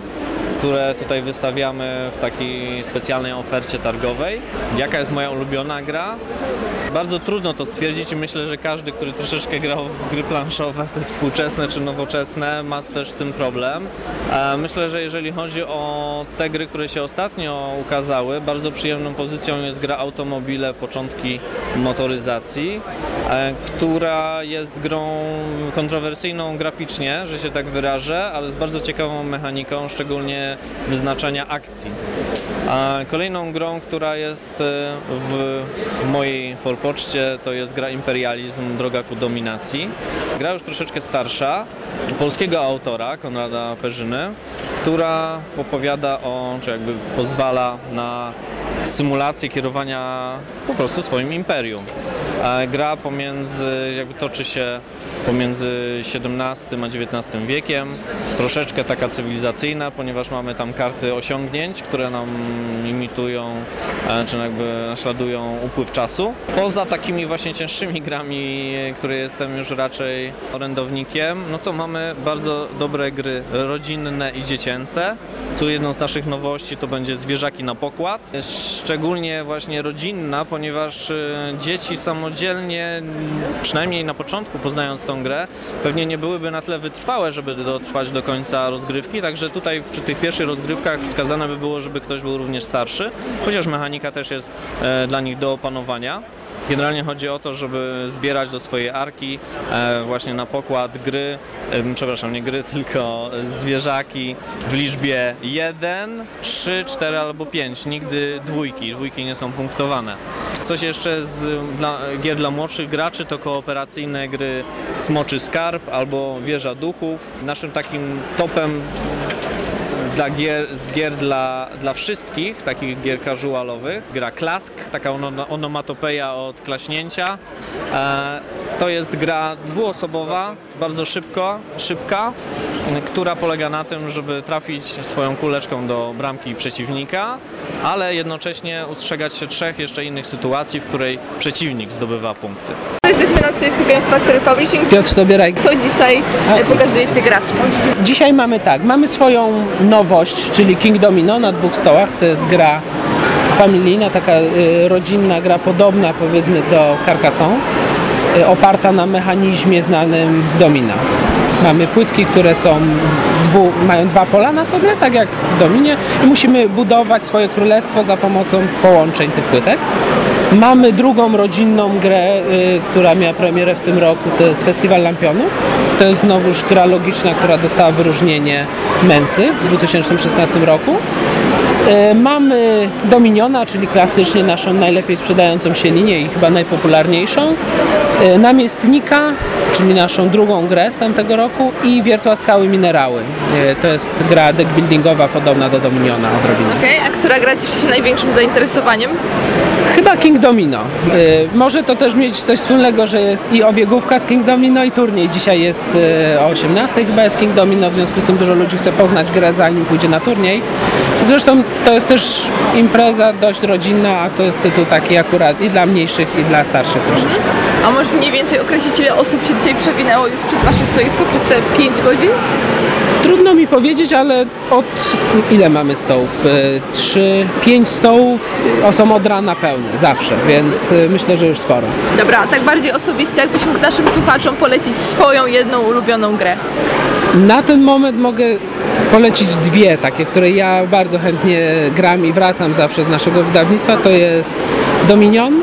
które tutaj wystawiamy w takiej specjalnej ofercie targowej. Jaka jest moja ulubiona gra? Bardzo trudno to stwierdzić i myślę, że każdy, który troszeczkę grał w gry planszowe, te współczesne czy nowoczesne, ma też z tym problem. E, Myślę, że jeżeli chodzi o te gry, które się ostatnio ukazały, bardzo przyjemną pozycją jest gra Automobile Początki Motoryzacji, e, która jest grą kontrowersyjną graficznie, że się tak wyrażę, ale z bardzo ciekawą mechaniką, szczególnie wyznaczania akcji. A kolejną grą, która jest e, w mojej forpoczcie, to jest gra Imperializm Droga ku dominacji. Gra już troszeczkę starsza, polskiego autora, Konrada Perzyny, która opowiada o, czy jakby pozwala na symulację kierowania po prostu swoim imperium. Gra pomiędzy, jakby toczy się pomiędzy XVII a XIX wiekiem. Troszeczkę taka cywilizacyjna, ponieważ mamy tam karty osiągnięć, które nam imitują, e, czy jakby naśladują upływ czasu. Poza takimi właśnie cięższymi grami, które jestem już raczej orędownikiem, no to mamy bardzo dobre gry rodzinne i dziecięce. Tu jedną z naszych nowości to będzie zwierzaki na pokład. Szczególnie właśnie rodzinna, ponieważ e, dzieci samodzielnie, przynajmniej na początku poznając tą grę, pewnie nie byłyby na tyle wytrwałe, żeby dotrwać do końca rozgrywki, także tutaj przy tych pierwszych rozgrywkach wskazane by było, żeby ktoś był również starszy, chociaż mechanika też jest e, dla nich do opanowania. Generalnie chodzi o to, żeby zbierać do swojej arki e, właśnie na pokład gry, przepraszam, nie gry, tylko zwierzaki w liczbie 1, 3, 4 albo 5. Nigdy dwójki. Dwójki nie są punktowane. Coś jeszcze z dla, gier dla młodszych graczy to kooperacyjne gry Smoczy Skarb albo Wieża Duchów. Naszym takim topem dla gier, z gier dla, dla wszystkich, takich gier casualowych. Gra Klask, taka ono, onomatopeja od klaśnięcia. E, to jest gra dwuosobowa, bardzo szybko, szybka, która polega na tym, żeby trafić swoją kuleczką do bramki przeciwnika, ale jednocześnie ustrzegać się trzech jeszcze innych sytuacji, w której przeciwnik zdobywa punkty. Jesteśmy na stoisku Games Factory Publishing. Piotr Sobieraj. Co dzisiaj e, pokazujecie graczkom? Dzisiaj mamy tak, mamy swoją nowość, czyli King Domino na dwóch stołach. To jest gra familijna, taka y, rodzinna gra podobna powiedzmy do Carcassonne, y, oparta na mechanizmie znanym z domina. Mamy płytki, które są dwu, mają dwa pola na sobie, tak jak w dominie i musimy budować swoje królestwo za pomocą połączeń tych płytek. Mamy drugą rodzinną grę, y, która miała premierę w tym roku, to jest Festiwal Lampionów. To jest znowuż gra logiczna, która dostała wyróżnienie Mensy w 2016 roku. Y, Mamy Dominiona, czyli klasycznie naszą najlepiej sprzedającą się linię i chyba najpopularniejszą. Y, Namiestnika, czyli naszą drugą grę z tamtego roku i Wiertła Skały Minerały. To jest gra deckbuildingowa podobna do Dominiona odrobinę. Okej, a która gra cieszy się największym zainteresowaniem? Chyba King Domino. Może to też mieć coś wspólnego, że jest i obiegówka z King Domino i turniej. Dzisiaj jest o 18 chyba jest King Domino, w związku z tym dużo ludzi chce poznać grę zanim pójdzie na turniej. Zresztą to jest też impreza dość rodzinna, a to jest tytuł taki akurat i dla mniejszych i dla starszych troszeczkę. A może mniej więcej określić, ile osób się dzisiaj przewinęło już przez Wasze stoisko, przez te 5 godzin? Trudno mi powiedzieć, ale od ile mamy stołów? Y, Trzy, pięć stołów y, są od rana pełne, zawsze, więc y, myślę, że już sporo. Dobra, a tak bardziej osobiście, jakbyś mógł naszym słuchaczom polecić swoją jedną ulubioną grę. Na ten moment mogę polecić dwie takie, które ja bardzo chętnie gram i wracam zawsze z naszego wydawnictwa. To jest Dominion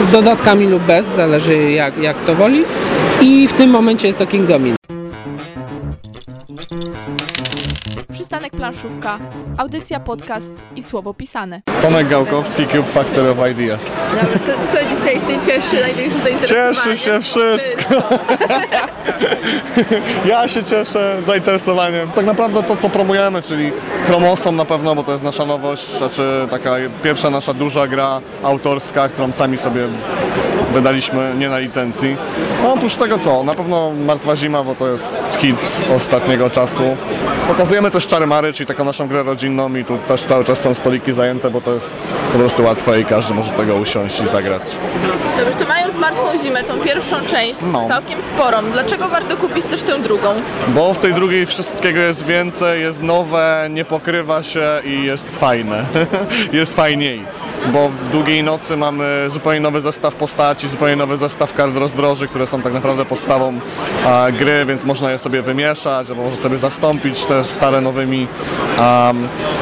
z dodatkami lub bez, zależy jak, jak to woli. I w tym momencie jest to King Dominion. Przystanek planszówka, audycja, podcast i słowo pisane. Tomek Gałkowski, Cube Factory of Ideas. Dobra, to co dzisiaj się cieszy największym zainteresowaniem? Cieszy się wszystko. Ja się cieszę zainteresowaniem. Tak naprawdę to, co promujemy, czyli Chromosom na pewno, bo to jest nasza nowość, znaczy taka pierwsza nasza duża gra autorska, którą sami sobie wydaliśmy, nie na licencji. No oprócz tego co, na pewno Martwa Zima, bo to jest hit ostatniego czasu. Pokazujemy też Czary Mary, czyli taką naszą grę rodzinną i tu też cały czas są stoliki zajęte, bo to jest po prostu łatwe i każdy może tego usiąść i zagrać. Dobrze, to mając Martwą Zimę, tą pierwszą część, No. całkiem sporą, dlaczego warto kupić też tę drugą? Bo w tej drugiej wszystkiego jest więcej, jest nowe, nie pokrywa się i jest fajne. jest fajniej. Bo w długiej nocy mamy zupełnie nowy zestaw postaci, zupełnie nowy zestaw kart rozdroży, które są tak naprawdę podstawą gry, więc można je sobie wymieszać, albo może sobie zastąpić te stare nowymi.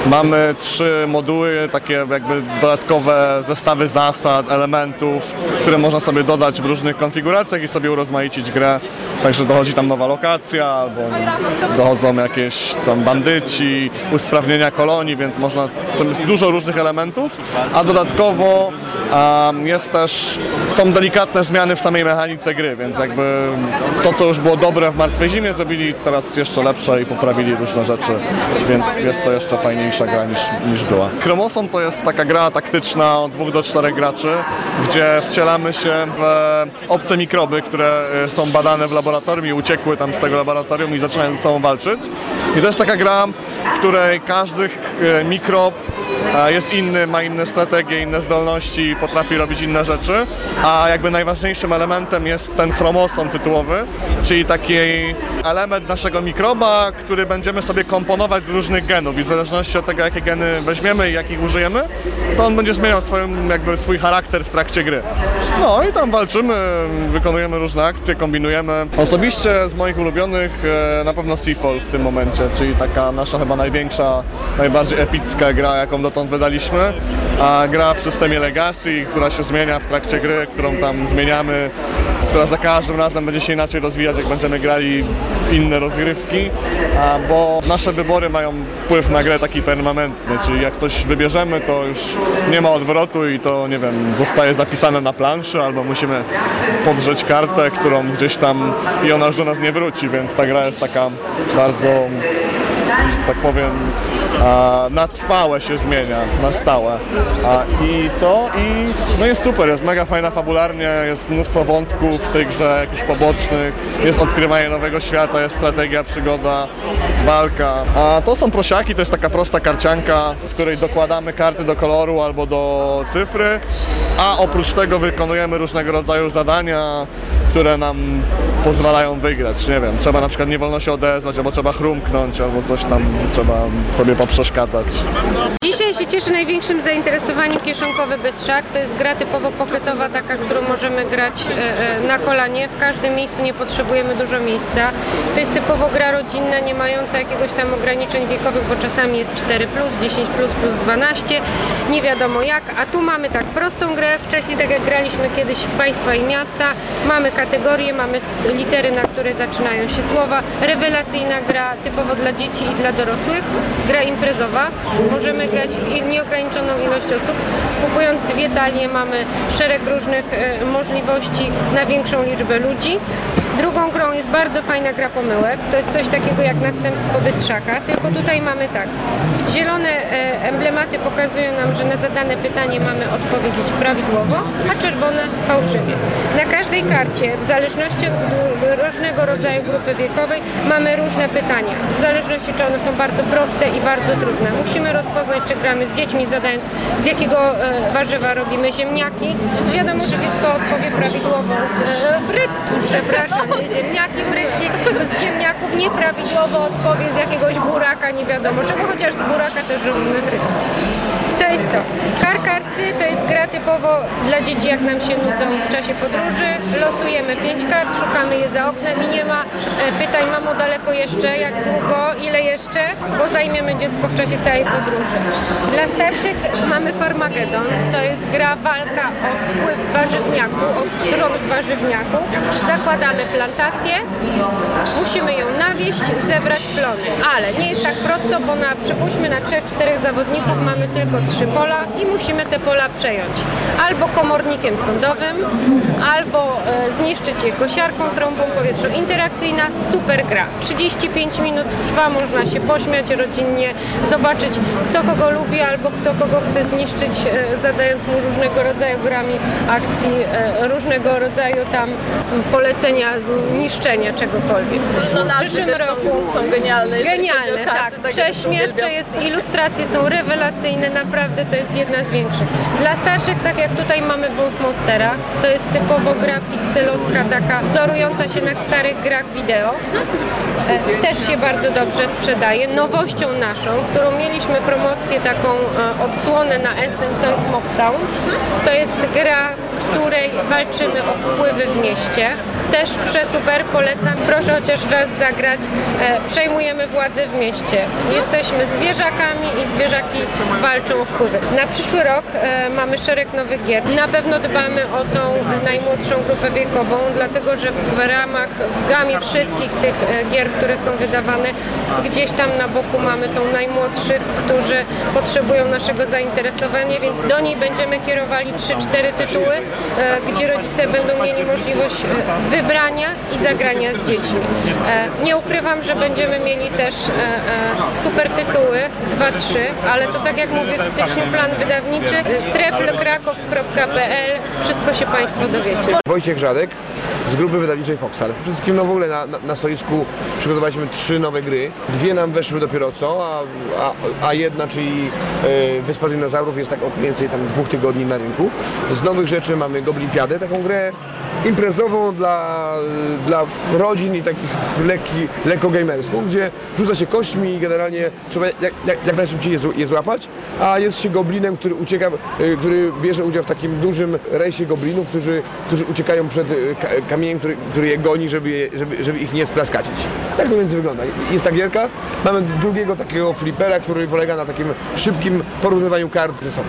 Mamy trzy moduły, takie jakby dodatkowe zestawy zasad, elementów, które można sobie dodać w różnych konfiguracjach i sobie urozmaicić grę. Także dochodzi tam nowa lokacja, albo dochodzą jakieś tam bandyci, usprawnienia kolonii, więc można, jest dużo różnych elementów, a dodatkowo a jest też, są delikatne zmiany w samej mechanice gry, więc jakby to, co już było dobre w Martwej Zimie, zrobili teraz jeszcze lepsze i poprawili różne rzeczy, więc jest to jeszcze fajniejsza gra niż, niż była. Chromosom to jest taka gra taktyczna od dwóch do czterech graczy, gdzie wcielamy się w obce mikroby, które e, są badane w laboratorium i uciekły tam z tego laboratorium i zaczynają ze sobą walczyć. I to jest taka gra, w której każdy e, mikrob jest inny, ma inne strategie, inne zdolności, potrafi robić inne rzeczy, a jakby najważniejszym elementem jest ten chromosom tytułowy, czyli taki element naszego mikroba, który będziemy sobie komponować z różnych genów i w zależności od tego, jakie geny weźmiemy i jakich użyjemy, to on będzie zmieniał jakby swój charakter w trakcie gry. No i tam walczymy, wykonujemy różne akcje, kombinujemy. Osobiście z moich ulubionych e, na pewno Seafall w tym momencie, czyli taka nasza chyba największa, najbardziej epicka gra, jaką dotąd wydaliśmy. A gra w systemie Legacy, która się zmienia w trakcie gry, którą tam zmieniamy, która za każdym razem będzie się inaczej rozwijać, jak będziemy grali w inne rozgrywki, bo nasze wybory mają wpływ na grę taki permanentny, czyli jak coś wybierzemy, to już nie ma odwrotu i to, nie wiem, zostaje zapisane na planszy, albo musimy podrzeć kartę, którą gdzieś tam i ona już do nas nie wróci, więc ta gra jest taka bardzo tak powiem, na trwałe się zmienia, na stałe. A, I co? I no jest super, jest mega fajna fabularnie, jest mnóstwo wątków w tej grze, jakichś pobocznych, jest odkrywanie nowego świata, jest strategia, przygoda, walka. A to są prosiaki, to jest taka prosta karcianka, w której dokładamy karty do koloru albo do cyfry, a oprócz tego wykonujemy różnego rodzaju zadania, które nam pozwalają wygrać. Nie wiem, trzeba na przykład nie wolno się odezwać, albo trzeba chrumknąć, albo coś tam trzeba sobie poprzeszkadzać. Dzisiaj się cieszy największym zainteresowaniem kieszonkowy Bystrzak. To jest gra typowo pocketowa, taka, którą możemy grać e, e, na kolanie. W każdym miejscu nie potrzebujemy dużo miejsca. To jest typowo gra rodzinna, nie mająca jakiegoś tam ograniczeń wiekowych, bo czasami jest 4+, 10+, plus 12, nie wiadomo jak. A tu mamy tak prostą grę, wcześniej tak jak graliśmy kiedyś w państwa i miasta. Mamy kategorie, mamy litery, na które zaczynają się słowa. Rewelacyjna gra typowo dla dzieci i dla dorosłych. Gra imprezowa. Możemy grać w il- nieograniczoną ilość osób. Kupując dwie talie mamy szereg różnych e, możliwości na większą liczbę ludzi. Drugą grą jest bardzo fajna gra pomyłek. To jest coś takiego jak następstwo Bystrzaka, tylko tutaj mamy tak. Zielone e, emblematy pokazują nam, że na zadane pytanie mamy odpowiedzieć prawidłowo, a czerwone fałszywie. Na każdej karcie, w zależności od różnego rodzaju grupy wiekowej, mamy różne pytania. W zależności czy one są bardzo proste i bardzo trudne. Musimy rozpoznać, czy gramy z dziećmi, zadając z jakiego e, warzywa robimy ziemniaki. Wiadomo, że dziecko odpowie prawidłowo z e, frytki, przepraszam, ziemniaki, frytki. Z ziemniaków nieprawidłowo odpowie z jakiegoś buraka, nie wiadomo czego, chociaż z buraka też robimy frytki. To jest to. Karkarcy to jest gra typowo dla dzieci, jak nam się nudzą w czasie podróży. Losujemy pięć kart, szukamy je za oknem i nie ma e, pytań, mamo daleko jeszcze, jak długo, ile jeszcze, bo zajmiemy dziecko w czasie całej podróży. Dla starszych mamy Farmagedon, to jest gra walka o wpływ warzywniaku, o tron warzywniaku. Zakładamy plantację, musimy ją nawieść, zebrać plony, ale nie jest tak prosto, bo na, przypuśćmy na 3-4 zawodników mamy tylko trzy pola i musimy te pola przejąć. Albo komornikiem sądowym, albo e, zniszczyć je kosiarką, trąbą powietrzu. Interakcyjna, super gra. 35 minut trwa, można się pośmiać rodzinnie, zobaczyć kto kogo lubi albo kto kogo chce zniszczyć, e, zadając mu różnego rodzaju grami akcji, e, różnego rodzaju tam polecenia zniszczenia czegokolwiek. No w nazwy przyszłym też są- roku są genialne, Genialne, tak. tak, Prześmiewcze jest, ilustracje są rewelacyjne, naprawdę to jest jedna z większych. Dla starszych, tak jak tutaj mamy Bones Monstera, to jest typowo gra pikselowska, taka wzorująca się na starych grach wideo. E, Też się bardzo dobrze sprzedaje. Nowością naszą, którą mieliśmy promocję taką e, odsłonę na Essen, to jest Mocktown. To jest gra, której walczymy o wpływy w mieście. Też przez Uber polecam, proszę chociaż raz zagrać. E, przejmujemy władzę w mieście. Jesteśmy zwierzakami i zwierzaki walczą o wpływy. Na przyszły rok e, mamy szereg nowych gier. Na pewno dbamy o tą najmłodszą grupę wiekową, dlatego że w ramach, w gamie wszystkich tych e, gier, które są wydawane, gdzieś tam na boku mamy tą najmłodszych, którzy potrzebują naszego zainteresowania, więc do niej będziemy kierowali 3-4 tytuły, gdzie rodzice będą mieli możliwość e, wybrania i zagrania z dziećmi. E, Nie ukrywam, że będziemy mieli też e, e, super tytuły 2-3, ale to tak jak mówię w styczniu plan wydawniczy e, treflkrakow.pl wszystko się Państwo dowiecie. Wojciech Żadek z grupy wydawniczej Foxal. Przede wszystkim no w ogóle na, na, na stoisku przygotowaliśmy trzy nowe gry. Dwie nam weszły dopiero co, a, a, a jedna, czyli e, Wyspa Dinozaurów jest tak od więcej tam dwóch tygodni na rynku. Z nowych rzeczy mamy Goblimpiadę, taką grę imprezową dla, dla rodzin i takich lekki, lekko gamerską, gdzie rzuca się kośćmi i generalnie trzeba jak, jak, jak najszybciej je, je złapać, a jest się goblinem, który ucieka, y, który bierze udział w takim dużym rejsie goblinów, którzy, którzy uciekają przed y, ka- kamieniem, który, który je goni, żeby, je, żeby, żeby ich nie splaskacić. Tak to więc wygląda. Jest ta gierka, mamy drugiego takiego flipera, który polega na takim szybkim porównywaniu kart ze sobą.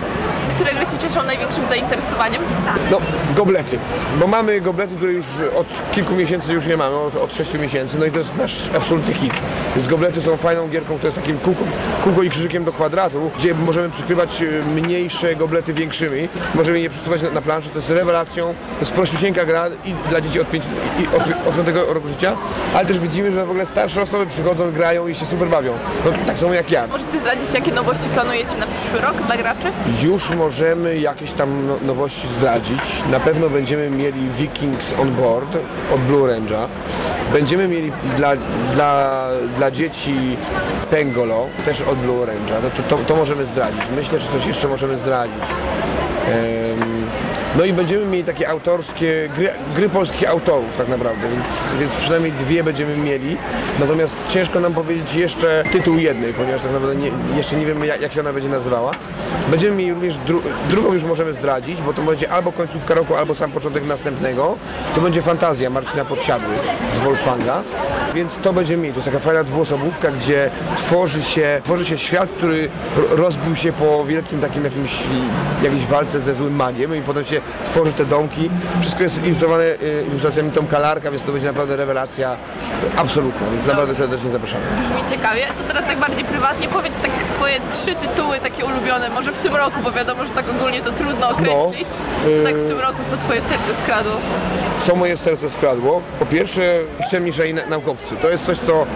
Które gry się cieszą największym zainteresowaniem? No, goblety. Bo mamy goblety, które już od kilku miesięcy już nie mamy, od, od 6 miesięcy, no i to jest nasz absolutny hit. Więc goblety są fajną gierką, to jest takim kółko, kółko i krzyżykiem do kwadratu, gdzie możemy przykrywać e, mniejsze goblety większymi, możemy je przesuwać na, na planszę, to jest rewelacją, to jest prościusieńka gra i dla dzieci od 5, i, od, od 5 roku życia, ale też widzimy, że w ogóle starsze osoby przychodzą, grają i się super bawią. No, tak samo jak ja. Możecie zdradzić, jakie nowości planujecie na przyszły rok dla graczy? Już możemy jakieś tam no- nowości zdradzić. Na pewno będziemy mieli Vikings on board od Blue Range'a. Będziemy mieli dla, dla, dla dzieci Pengolo, też od Blue Range'a. To, to, to możemy zdradzić. Myślę, że coś jeszcze możemy zdradzić. No i będziemy mieli takie autorskie, gry, gry polskich autorów tak naprawdę, więc, więc przynajmniej dwie będziemy mieli. Natomiast ciężko nam powiedzieć jeszcze tytuł jednej, ponieważ tak naprawdę nie, jeszcze nie wiemy jak, jak się ona będzie nazywała. Będziemy mieli również dru, drugą już możemy zdradzić, bo to będzie albo końcówka roku, albo sam początek następnego. To będzie Fantazja Marcina Podsiadły z Wolfanga. Więc to będziemy mieli. To jest taka fajna dwuosobówka, gdzie tworzy się, tworzy się świat, który ro- rozbił się po wielkim takim jakimś, jakiejś walce ze złym magiem i potem się tworzy te domki. Wszystko jest ilustrowane y, ilustracjami Tomka Larka, więc to będzie naprawdę rewelacja absolutna, więc naprawdę serdecznie zapraszamy. Brzmi ciekawie. To teraz tak bardziej prywatnie powiedz takie swoje trzy tytuły takie ulubione, może w tym roku, bo wiadomo, że tak ogólnie to trudno określić. No, tak w tym roku, co twoje serce skradło? co moje serce skradło. Po pierwsze, chrzemniczej naukowcy. To jest coś, co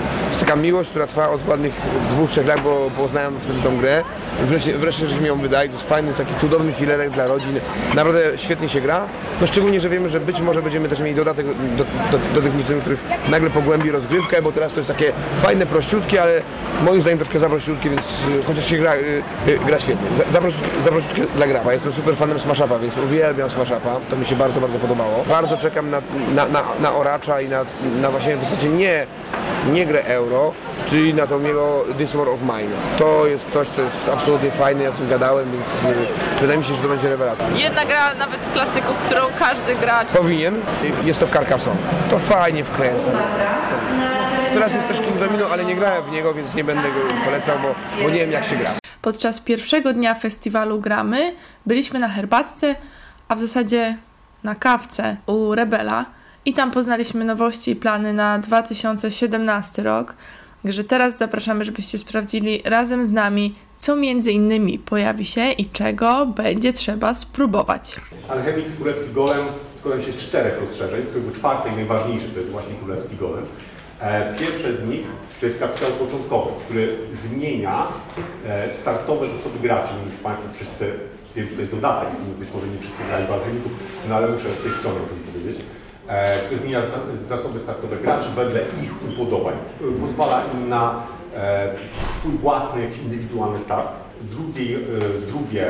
taka miłość, która trwa od ładnych dwóch, trzech lat, bo poznałem wtedy tą grę. Wreszcie, wreszcie żeśmy ją wydali. To jest fajny, taki cudowny filerek dla rodzin. Naprawdę świetnie się gra. No szczególnie, że wiemy, że być może będziemy też mieli dodatek do, do, do tych niczym, których nagle pogłębi rozgrywkę, bo teraz to jest takie fajne, prościutkie, ale moim zdaniem troszkę za prościutkie, więc y, chociaż się gra, y, y, gra świetnie. Za, za, prościutkie, dla grapa. Jestem super fanem Smash Upa, więc uwielbiam Smash Upa. To mi się bardzo, bardzo podobało. Bardzo czekam na, na, na, na Oracza i na, na właśnie w zasadzie nie, nie grę euro, czyli na tą jego This War of Mine. To jest coś, co jest absolutnie fajne, ja z tym gadałem, więc y, wydaje mi się, że to będzie rewelacja. Jedna gra nawet z klasyków, którą każdy gracz Powinien. Jest to Carcassonne. To fajnie wkręca. w to. Teraz jest też King Domino, ale nie grałem w niego, więc nie będę go polecał, bo, bo nie wiem jak się gra. Podczas pierwszego dnia festiwalu Gramy byliśmy na herbatce, a w zasadzie na kawce u Rebela i tam poznaliśmy nowości i plany na 2017 rok. Także teraz zapraszamy, żebyście sprawdzili razem z nami, co między innymi pojawi się i czego będzie trzeba spróbować. Alchemic Królewski Golem składa się z czterech rozszerzeń, z których czwarte i najważniejsze to jest właśnie Królewski Golem. E, Pierwsze z nich to jest kapitał początkowy, który zmienia e, startowe zasoby graczy. Nie wiem, czy Państwo wszyscy, wiem, że to jest dodatek, być może nie wszyscy grają w alchemików, no ale muszę od tej strony o tym powiedzieć. E, Który zmienia za- zasoby startowe graczy wedle ich upodobań. Pozwala im na e, swój własny, indywidualny start. Drugi, e, drugie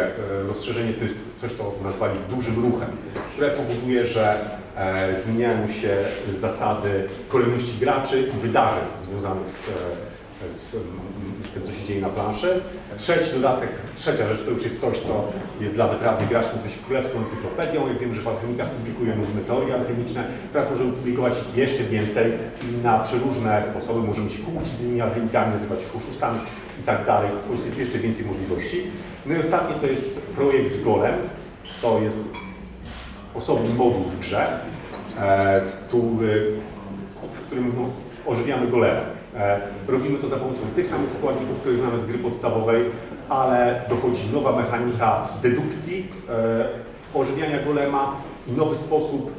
rozszerzenie to jest coś, co nazwali dużym ruchem, które powoduje, że zmieniają się zasady kolejności graczy i wydarzeń związanych z, z, z tym, co się dzieje na planszy. Trzeci dodatek, trzecia rzecz to już jest coś, co jest dla wytrawnych graczy, nazywa się Królewską Encyklopedią. Jak wiem, że w alchemikach publikujemy różne teorie alchemiczne. Teraz możemy publikować jeszcze więcej na przeróżne sposoby. Możemy się kłócić z innymi alchemikami, nazywać ich oszustami i tak dalej. Po prostu jest jeszcze więcej możliwości. No i ostatni to jest projekt Golem. To jest osobny moduł w grze, e, który, w którym no, ożywiamy golema. E, robimy to za pomocą tych samych składników, które znamy z gry podstawowej, ale dochodzi nowa mechanika dedukcji, e, ożywiania golema i nowy sposób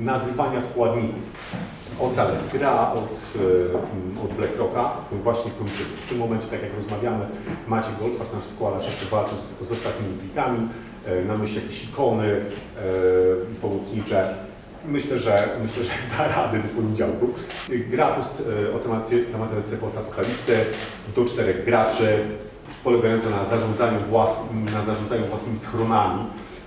nazywania składników. Ocale gra od, e, od BlackRocka, to właśnie kończymy. W tym momencie, tak jak rozmawiamy, Maciej Goldfarb, nasz składacz, jeszcze walczy z, z ostatnimi plikami, e, na myśli jakieś ikony pomocnicze. Myślę, że myślę, że da radę do poniedziałku. Gra post, e, o temacie, tematyce postapokalipsy do czterech graczy, polegająca na zarządzaniu, włas, na zarządzaniu własnymi schronami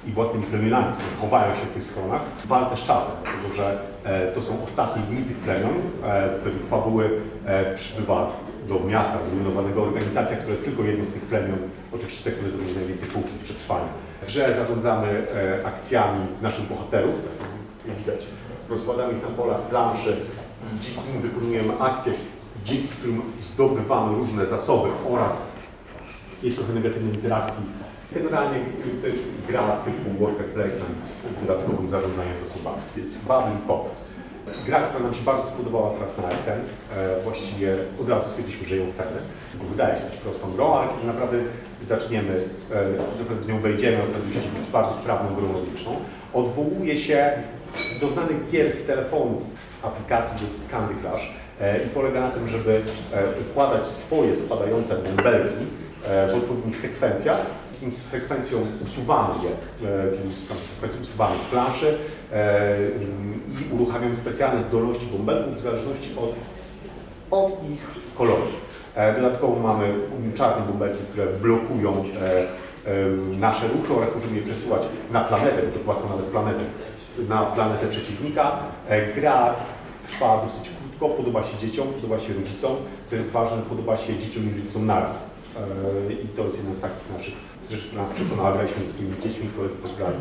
i własnymi plemionami, które chowają się w tych schronach, w walce z czasem, dlatego że e, to są ostatnie dni tych plemion. E, według fabuły e, przybywa do miasta zrujnowanego organizacja, która tylko jedno z tych plemion, oczywiście te, które zdobędzie najwięcej punktów przetrwania. Grze zarządzamy e, akcjami naszych bohaterów, jak widać, rozkładamy ich na polach planszy i dzięki nim wykonujemy akcje, dzięki którym zdobywamy różne zasoby oraz jest trochę negatywnej interakcji. Generalnie to jest gra typu worker placement z dodatkowym zarządzaniem zasobami. Bubble Pop. Gra, która nam się bardzo spodobała teraz na SN. E, właściwie od razu stwierdziliśmy, że ją chcemy. Wydaje się być prostą grą, ale kiedy naprawdę zaczniemy, e, w nią wejdziemy, okazuje się być bardzo sprawną grą logiczną. Odwołuje się do znanych gier z telefonów, aplikacji do Candy Crush e, i polega na tym, żeby e, układać swoje spadające bąbelki e, w odpowiednich sekwencjach. Jakimś sekwencją usuwamy je, jakimś sekwencją usuwamy z planszy i uruchamiamy specjalne zdolności bąbelków w zależności od, od ich koloru. Dodatkowo mamy czarne bąbelki, które blokują nasze ruchy oraz możemy je przesyłać na planetę, bo to są nawet planety, na planetę przeciwnika. E, Gra trwa dosyć krótko, podoba się dzieciom, podoba się rodzicom, co jest ważne, podoba się dzieciom i rodzicom naraz. E, I to jest jedna z takich naszych rzeczy, która nas przekonała. Graliśmy ze swoimi dziećmi, koledzy też grali.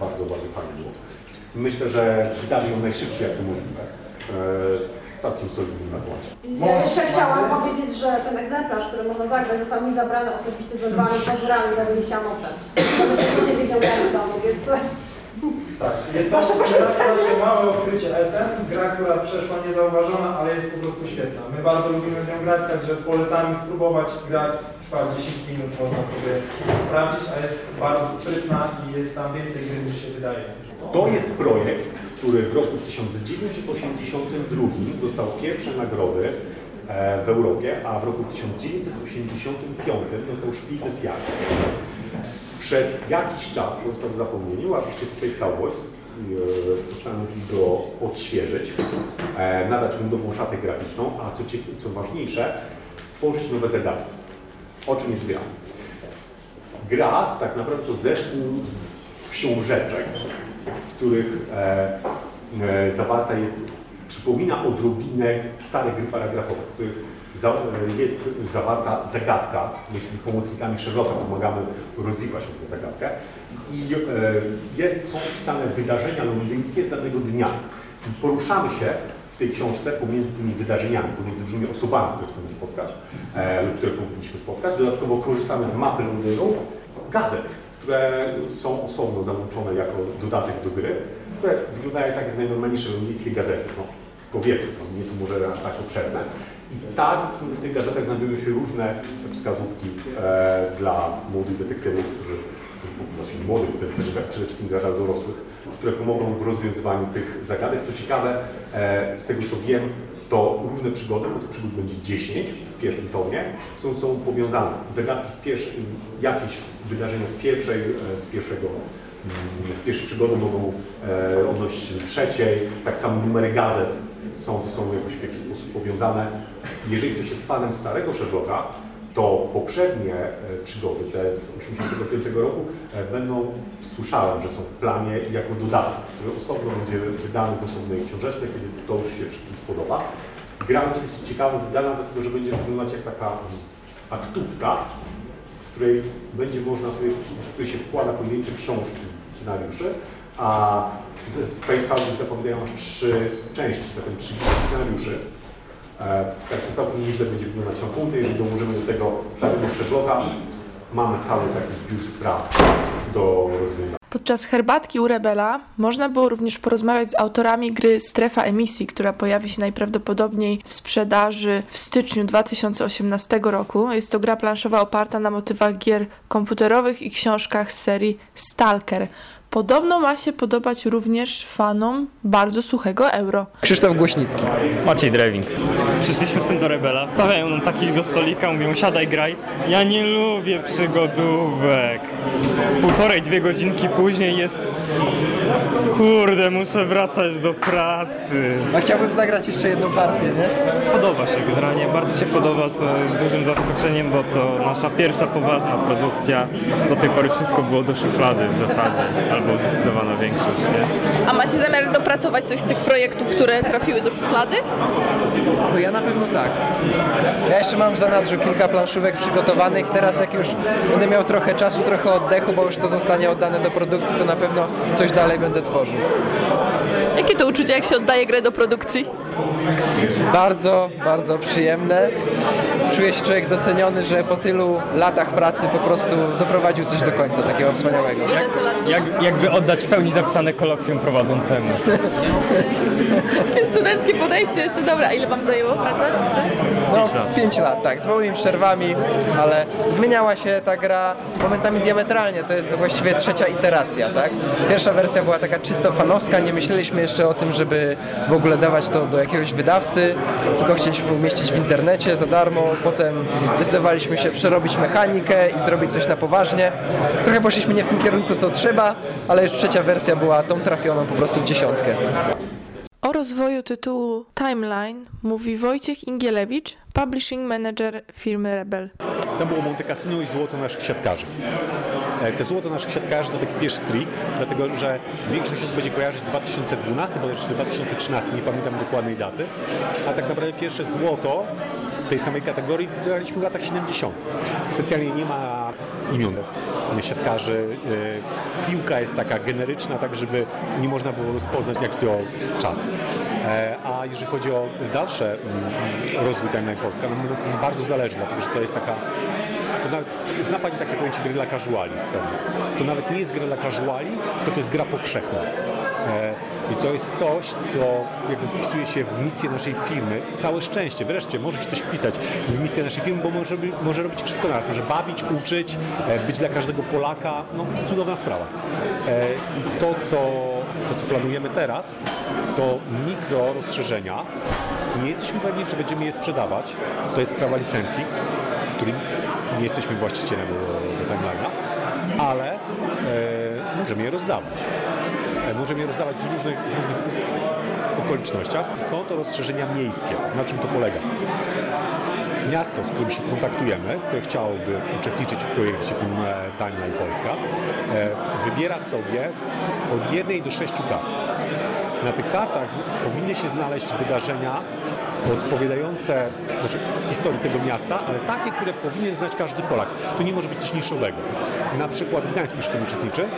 Bardzo, bardzo fajnie było. Myślę, że wydali ją najszybciej jak to możliwe. E, całkiem solidnym nakładzie. Ja jeszcze chciałam powiedzieć, że ten egzemplarz, który można zagrać, został mi zabrany osobiście z lwami pazurami, dlatego nie chciałam oddać. To byśmy codziennie widział w domu, więc... Tak, jest to Proszę porzucenia. nasze małe odkrycie SM, gra, która przeszła niezauważona, ale jest po prostu świetna. My bardzo lubimy w nią grać, także polecamy spróbować. Gra trwa 10 minut, można sobie sprawdzić, a jest bardzo sprytna i jest tam więcej gry niż się wydaje. To jest projekt, który w roku 1982 dostał pierwsze nagrody w Europie, a w roku 1985 dostał Spiel des. Przez jakiś czas pozostał w zapomnieniu, aż wreszcie Space Cowboys e, postanowili go odświeżyć, e, nadać mu nową szatę graficzną, a co, co ważniejsze, stworzyć nowe zagadki. O czym jest gra? Gra tak naprawdę to zespół książeczek, w których e, e, zawarta jest, przypomina odrobinę stare gry paragrafowe, w których za, jest zawarta zagadka. Sobie pomocnikami Sherlocka pomagamy rozwikłać tę zagadkę. I e, jest, są opisane wydarzenia londyńskie z danego dnia. I poruszamy się w tej książce pomiędzy tymi wydarzeniami, pomiędzy różnymi osobami, które chcemy spotkać, e, lub które powinniśmy spotkać. Dodatkowo korzystamy z mapy Londynu, gazet, które są osobno załączone jako dodatek do gry, które wyglądają tak jak najnormalniejsze londyńskie gazety. No, powiedzmy, no, nie są może aż tak obszerne. I tak w tych gazetach znajdują się różne wskazówki e, dla młodych detektywów, którzy, którzy znaczy młodych, bo to jest też gra- przede wszystkim dla dorosłych, które pomogą w rozwiązywaniu tych zagadek. Co ciekawe, e, z tego co wiem, to różne przygody, bo tych przygód będzie 10 w pierwszym tomie, są, są powiązane. Zagadki z pierwszej, jakieś wydarzenia z pierwszej, e, z pierwszego z pierwszej przygody mogą e, odnosić się do trzeciej, tak samo numery gazet są, są jakoś w jakiś sposób powiązane. Jeżeli ktoś jest fanem starego Sherlocka, to poprzednie e, przygody, te z 1985 roku, e, będą, słyszałem, że są w planie jako dodatek, który osobno będzie wydany w osobnej książeczce, kiedy to już się wszystkim spodoba. Gra jest ciekawa, wydana dlatego, że będzie wyglądać jak taka aktówka, w której będzie można sobie, w której się wkłada pojedyncze książki, scenariusze, a Space House zapowiadają aż trzy części, zatem 30 scenariuszy. E, tak to całkiem nieźle będzie wyglądać na półce, jeżeli dołożymy do tego starego Sherlocka, mamy cały taki zbiór spraw do rozwiązania. Podczas herbatki u Rebela można było również porozmawiać z autorami gry Strefa Emisji, która pojawi się najprawdopodobniej w sprzedaży w styczniu 2018 roku. Jest to gra planszowa oparta na motywach gier komputerowych i książkach z serii Stalker. Podobno ma się podobać również fanom bardzo suchego euro. Krzysztof Głośnicki. Maciej Drewing. Przyszliśmy z tym do Rebela. Stawiają nam takich do stolika, mówią siadaj, graj. Ja nie lubię przygodówek. Półtorej, dwie godzinki później jest... Kurde, muszę wracać do pracy. A chciałbym zagrać jeszcze jedną partię, nie? Podoba się generalnie, bardzo się podoba, co jest dużym zaskoczeniem, bo to nasza pierwsza poważna produkcja. Do tej pory wszystko było do szuflady w zasadzie, albo zdecydowana większość, nie? A macie zamiar dopracować coś z tych projektów, które trafiły do szuflady? No ja na pewno tak. Ja jeszcze mam w zanadrzu kilka planszówek przygotowanych. Teraz jak już będę miał trochę czasu, trochę oddechu, bo już to zostanie oddane do produkcji, to na pewno coś dalej będę tworzył. Jakie to uczucie, jak się oddaje grę do produkcji? Bardzo, bardzo przyjemne. Czuje się człowiek doceniony, że po tylu latach pracy po prostu doprowadził coś do końca takiego wspaniałego. Jak, jakby oddać w pełni zapisane kolokwium prowadzącemu. Studenckie podejście jeszcze, dobra. Ile wam zajęło praca? No, 5 lat, tak, z małymi przerwami, ale zmieniała się ta gra momentami diametralnie, to jest właściwie trzecia iteracja, tak? Pierwsza wersja była taka czysto fanowska, nie myśleliśmy jeszcze o tym, żeby w ogóle dawać to do jakiegoś wydawcy, tylko chcieliśmy umieścić w internecie za darmo, potem zdecydowaliśmy się przerobić mechanikę i zrobić coś na poważnie. Trochę poszliśmy nie w tym kierunku, co trzeba, ale już trzecia wersja była tą trafioną po prostu w dziesiątkę. O rozwoju tytułu Timeline mówi Wojciech Ingielewicz, publishing manager firmy Rebel. Tam było Monte Cassino i złoto naszych siatkarzy. E, Te złoto naszych siatkarzy to taki pierwszy trik, dlatego że większość osób będzie kojarzyć 2012, bo jeszcze 2013, nie pamiętam dokładnej daty, a tak naprawdę pierwsze złoto w tej samej kategorii wygraliśmy w latach 70. Specjalnie nie ma imion siatkarzy. E, Piłka jest taka generyczna, tak żeby nie można było rozpoznać jak to czas. E, A jeżeli chodzi o dalszy rozwój Timeline Polska, no tym bardzo zależy, dlatego że to jest taka to nawet, zna Pani takie pojęcie gry dla casuali. To nawet nie jest gra dla casuali, tylko to jest gra powszechna. I to jest coś, co jakby wpisuje się w misję naszej firmy. Całe szczęście, wreszcie może się coś wpisać w misję naszej firmy, bo może, może robić wszystko naraz. Może bawić, uczyć, e, być dla każdego Polaka. No, cudowna sprawa. E, I to, co, to, co planujemy teraz, to mikro rozszerzenia. Nie jesteśmy pewni, czy będziemy je sprzedawać. To jest sprawa licencji, którym nie jesteśmy właścicielem do, do ale e, możemy je rozdawać. E, możemy je rozdawać w różnych, różnych okolicznościach. Są to rozszerzenia miejskie. Na czym to polega? Miasto, z którym się kontaktujemy, które chciałoby uczestniczyć w projekcie tym Timeline Polska, e, wybiera sobie od jednej do sześciu kart. Na tych kartach z- powinny się znaleźć wydarzenia odpowiadające znaczy z historii tego miasta, ale takie, które powinien znać każdy Polak. To nie może być coś niszowego. Na przykład Gdańsk już w tym uczestniczy.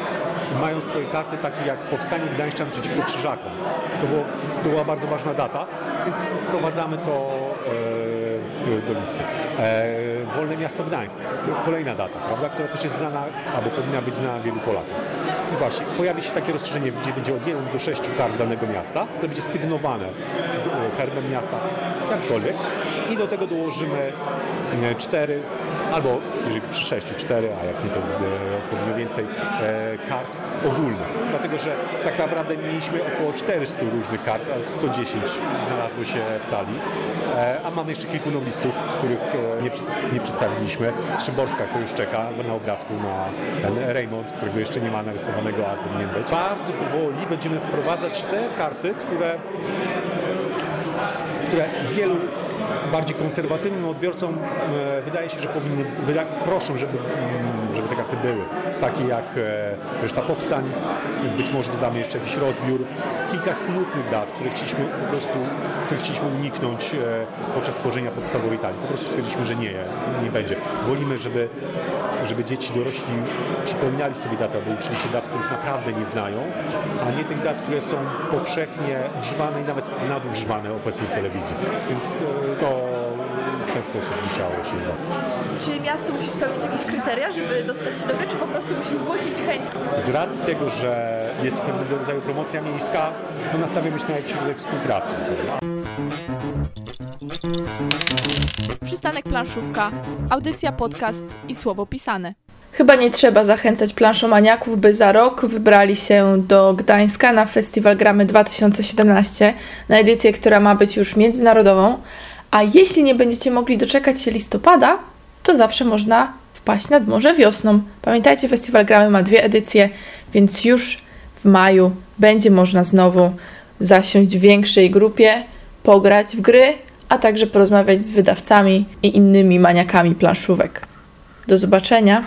Mają swoje karty takie jak powstanie Gdańszczan przeciwko Krzyżakom. To, było, to była bardzo ważna data, więc wprowadzamy to e, do listy. E, Wolne Miasto Gdańsk. Kolejna data, prawda, która też jest znana, albo powinna być znana wielu Polaków. I właśnie, pojawi się takie rozszerzenie, gdzie będzie od 1 do 6 kart danego miasta, które będzie sygnowane e, herbem miasta, jakkolwiek. I do tego dołożymy e, cztery, albo jeżeli przy 6, 4, a jak nie to e, odpowiednio więcej e, kart ogólnych. Dlatego, że tak naprawdę mieliśmy około 400 różnych kart, a 110 znalazło się w talii. E, a mamy jeszcze kilku noblistów, których nie, nie przedstawiliśmy. Szymborska, która już czeka na obrazku na ten Raymond, którego jeszcze nie ma narysowanego, a powinien być. Bardzo powoli będziemy wprowadzać te karty, które które wielu bardziej konserwatywnym odbiorcom e, wydaje się, że powinny, proszą, żeby, mm, żeby te karty były. Takie jak e, reszta powstań, być może dodamy jeszcze jakiś rozbiór, kilka smutnych dat, które chcieliśmy po prostu, których chcieliśmy uniknąć e, podczas tworzenia podstawowej talii. Po prostu stwierdziliśmy, że nie, nie będzie. Wolimy, żeby, żeby dzieci dorośli przypominali sobie daty, albo uczyli się dat, których naprawdę nie znają, a nie tych dat, które są powszechnie używane i nawet nadużywane obecnie w telewizji. Więc e, to ten sposób musiało się. Czy miasto musi spełnić jakieś kryteria, żeby dostać się do gry, czy po prostu musi zgłosić chęć? Z racji tego, że jest to pewnego rodzaju promocja miejska, to nastawiamy się na jakiś rodzaj współpracy ze sobą. Przystanek Planszówka. Audycja, podcast i słowo pisane. Chyba nie trzeba zachęcać planszomaniaków, by za rok wybrali się do Gdańska na Festiwal Gramy 2017, na edycję, która ma być już międzynarodową. A jeśli nie będziecie mogli doczekać się listopada, to zawsze można wpaść nad morze wiosną. Pamiętajcie, Festiwal Gramy ma dwie edycje, więc już w maju będzie można znowu zasiąść w większej grupie, pograć w gry, a także porozmawiać z wydawcami i innymi maniakami planszówek. Do zobaczenia!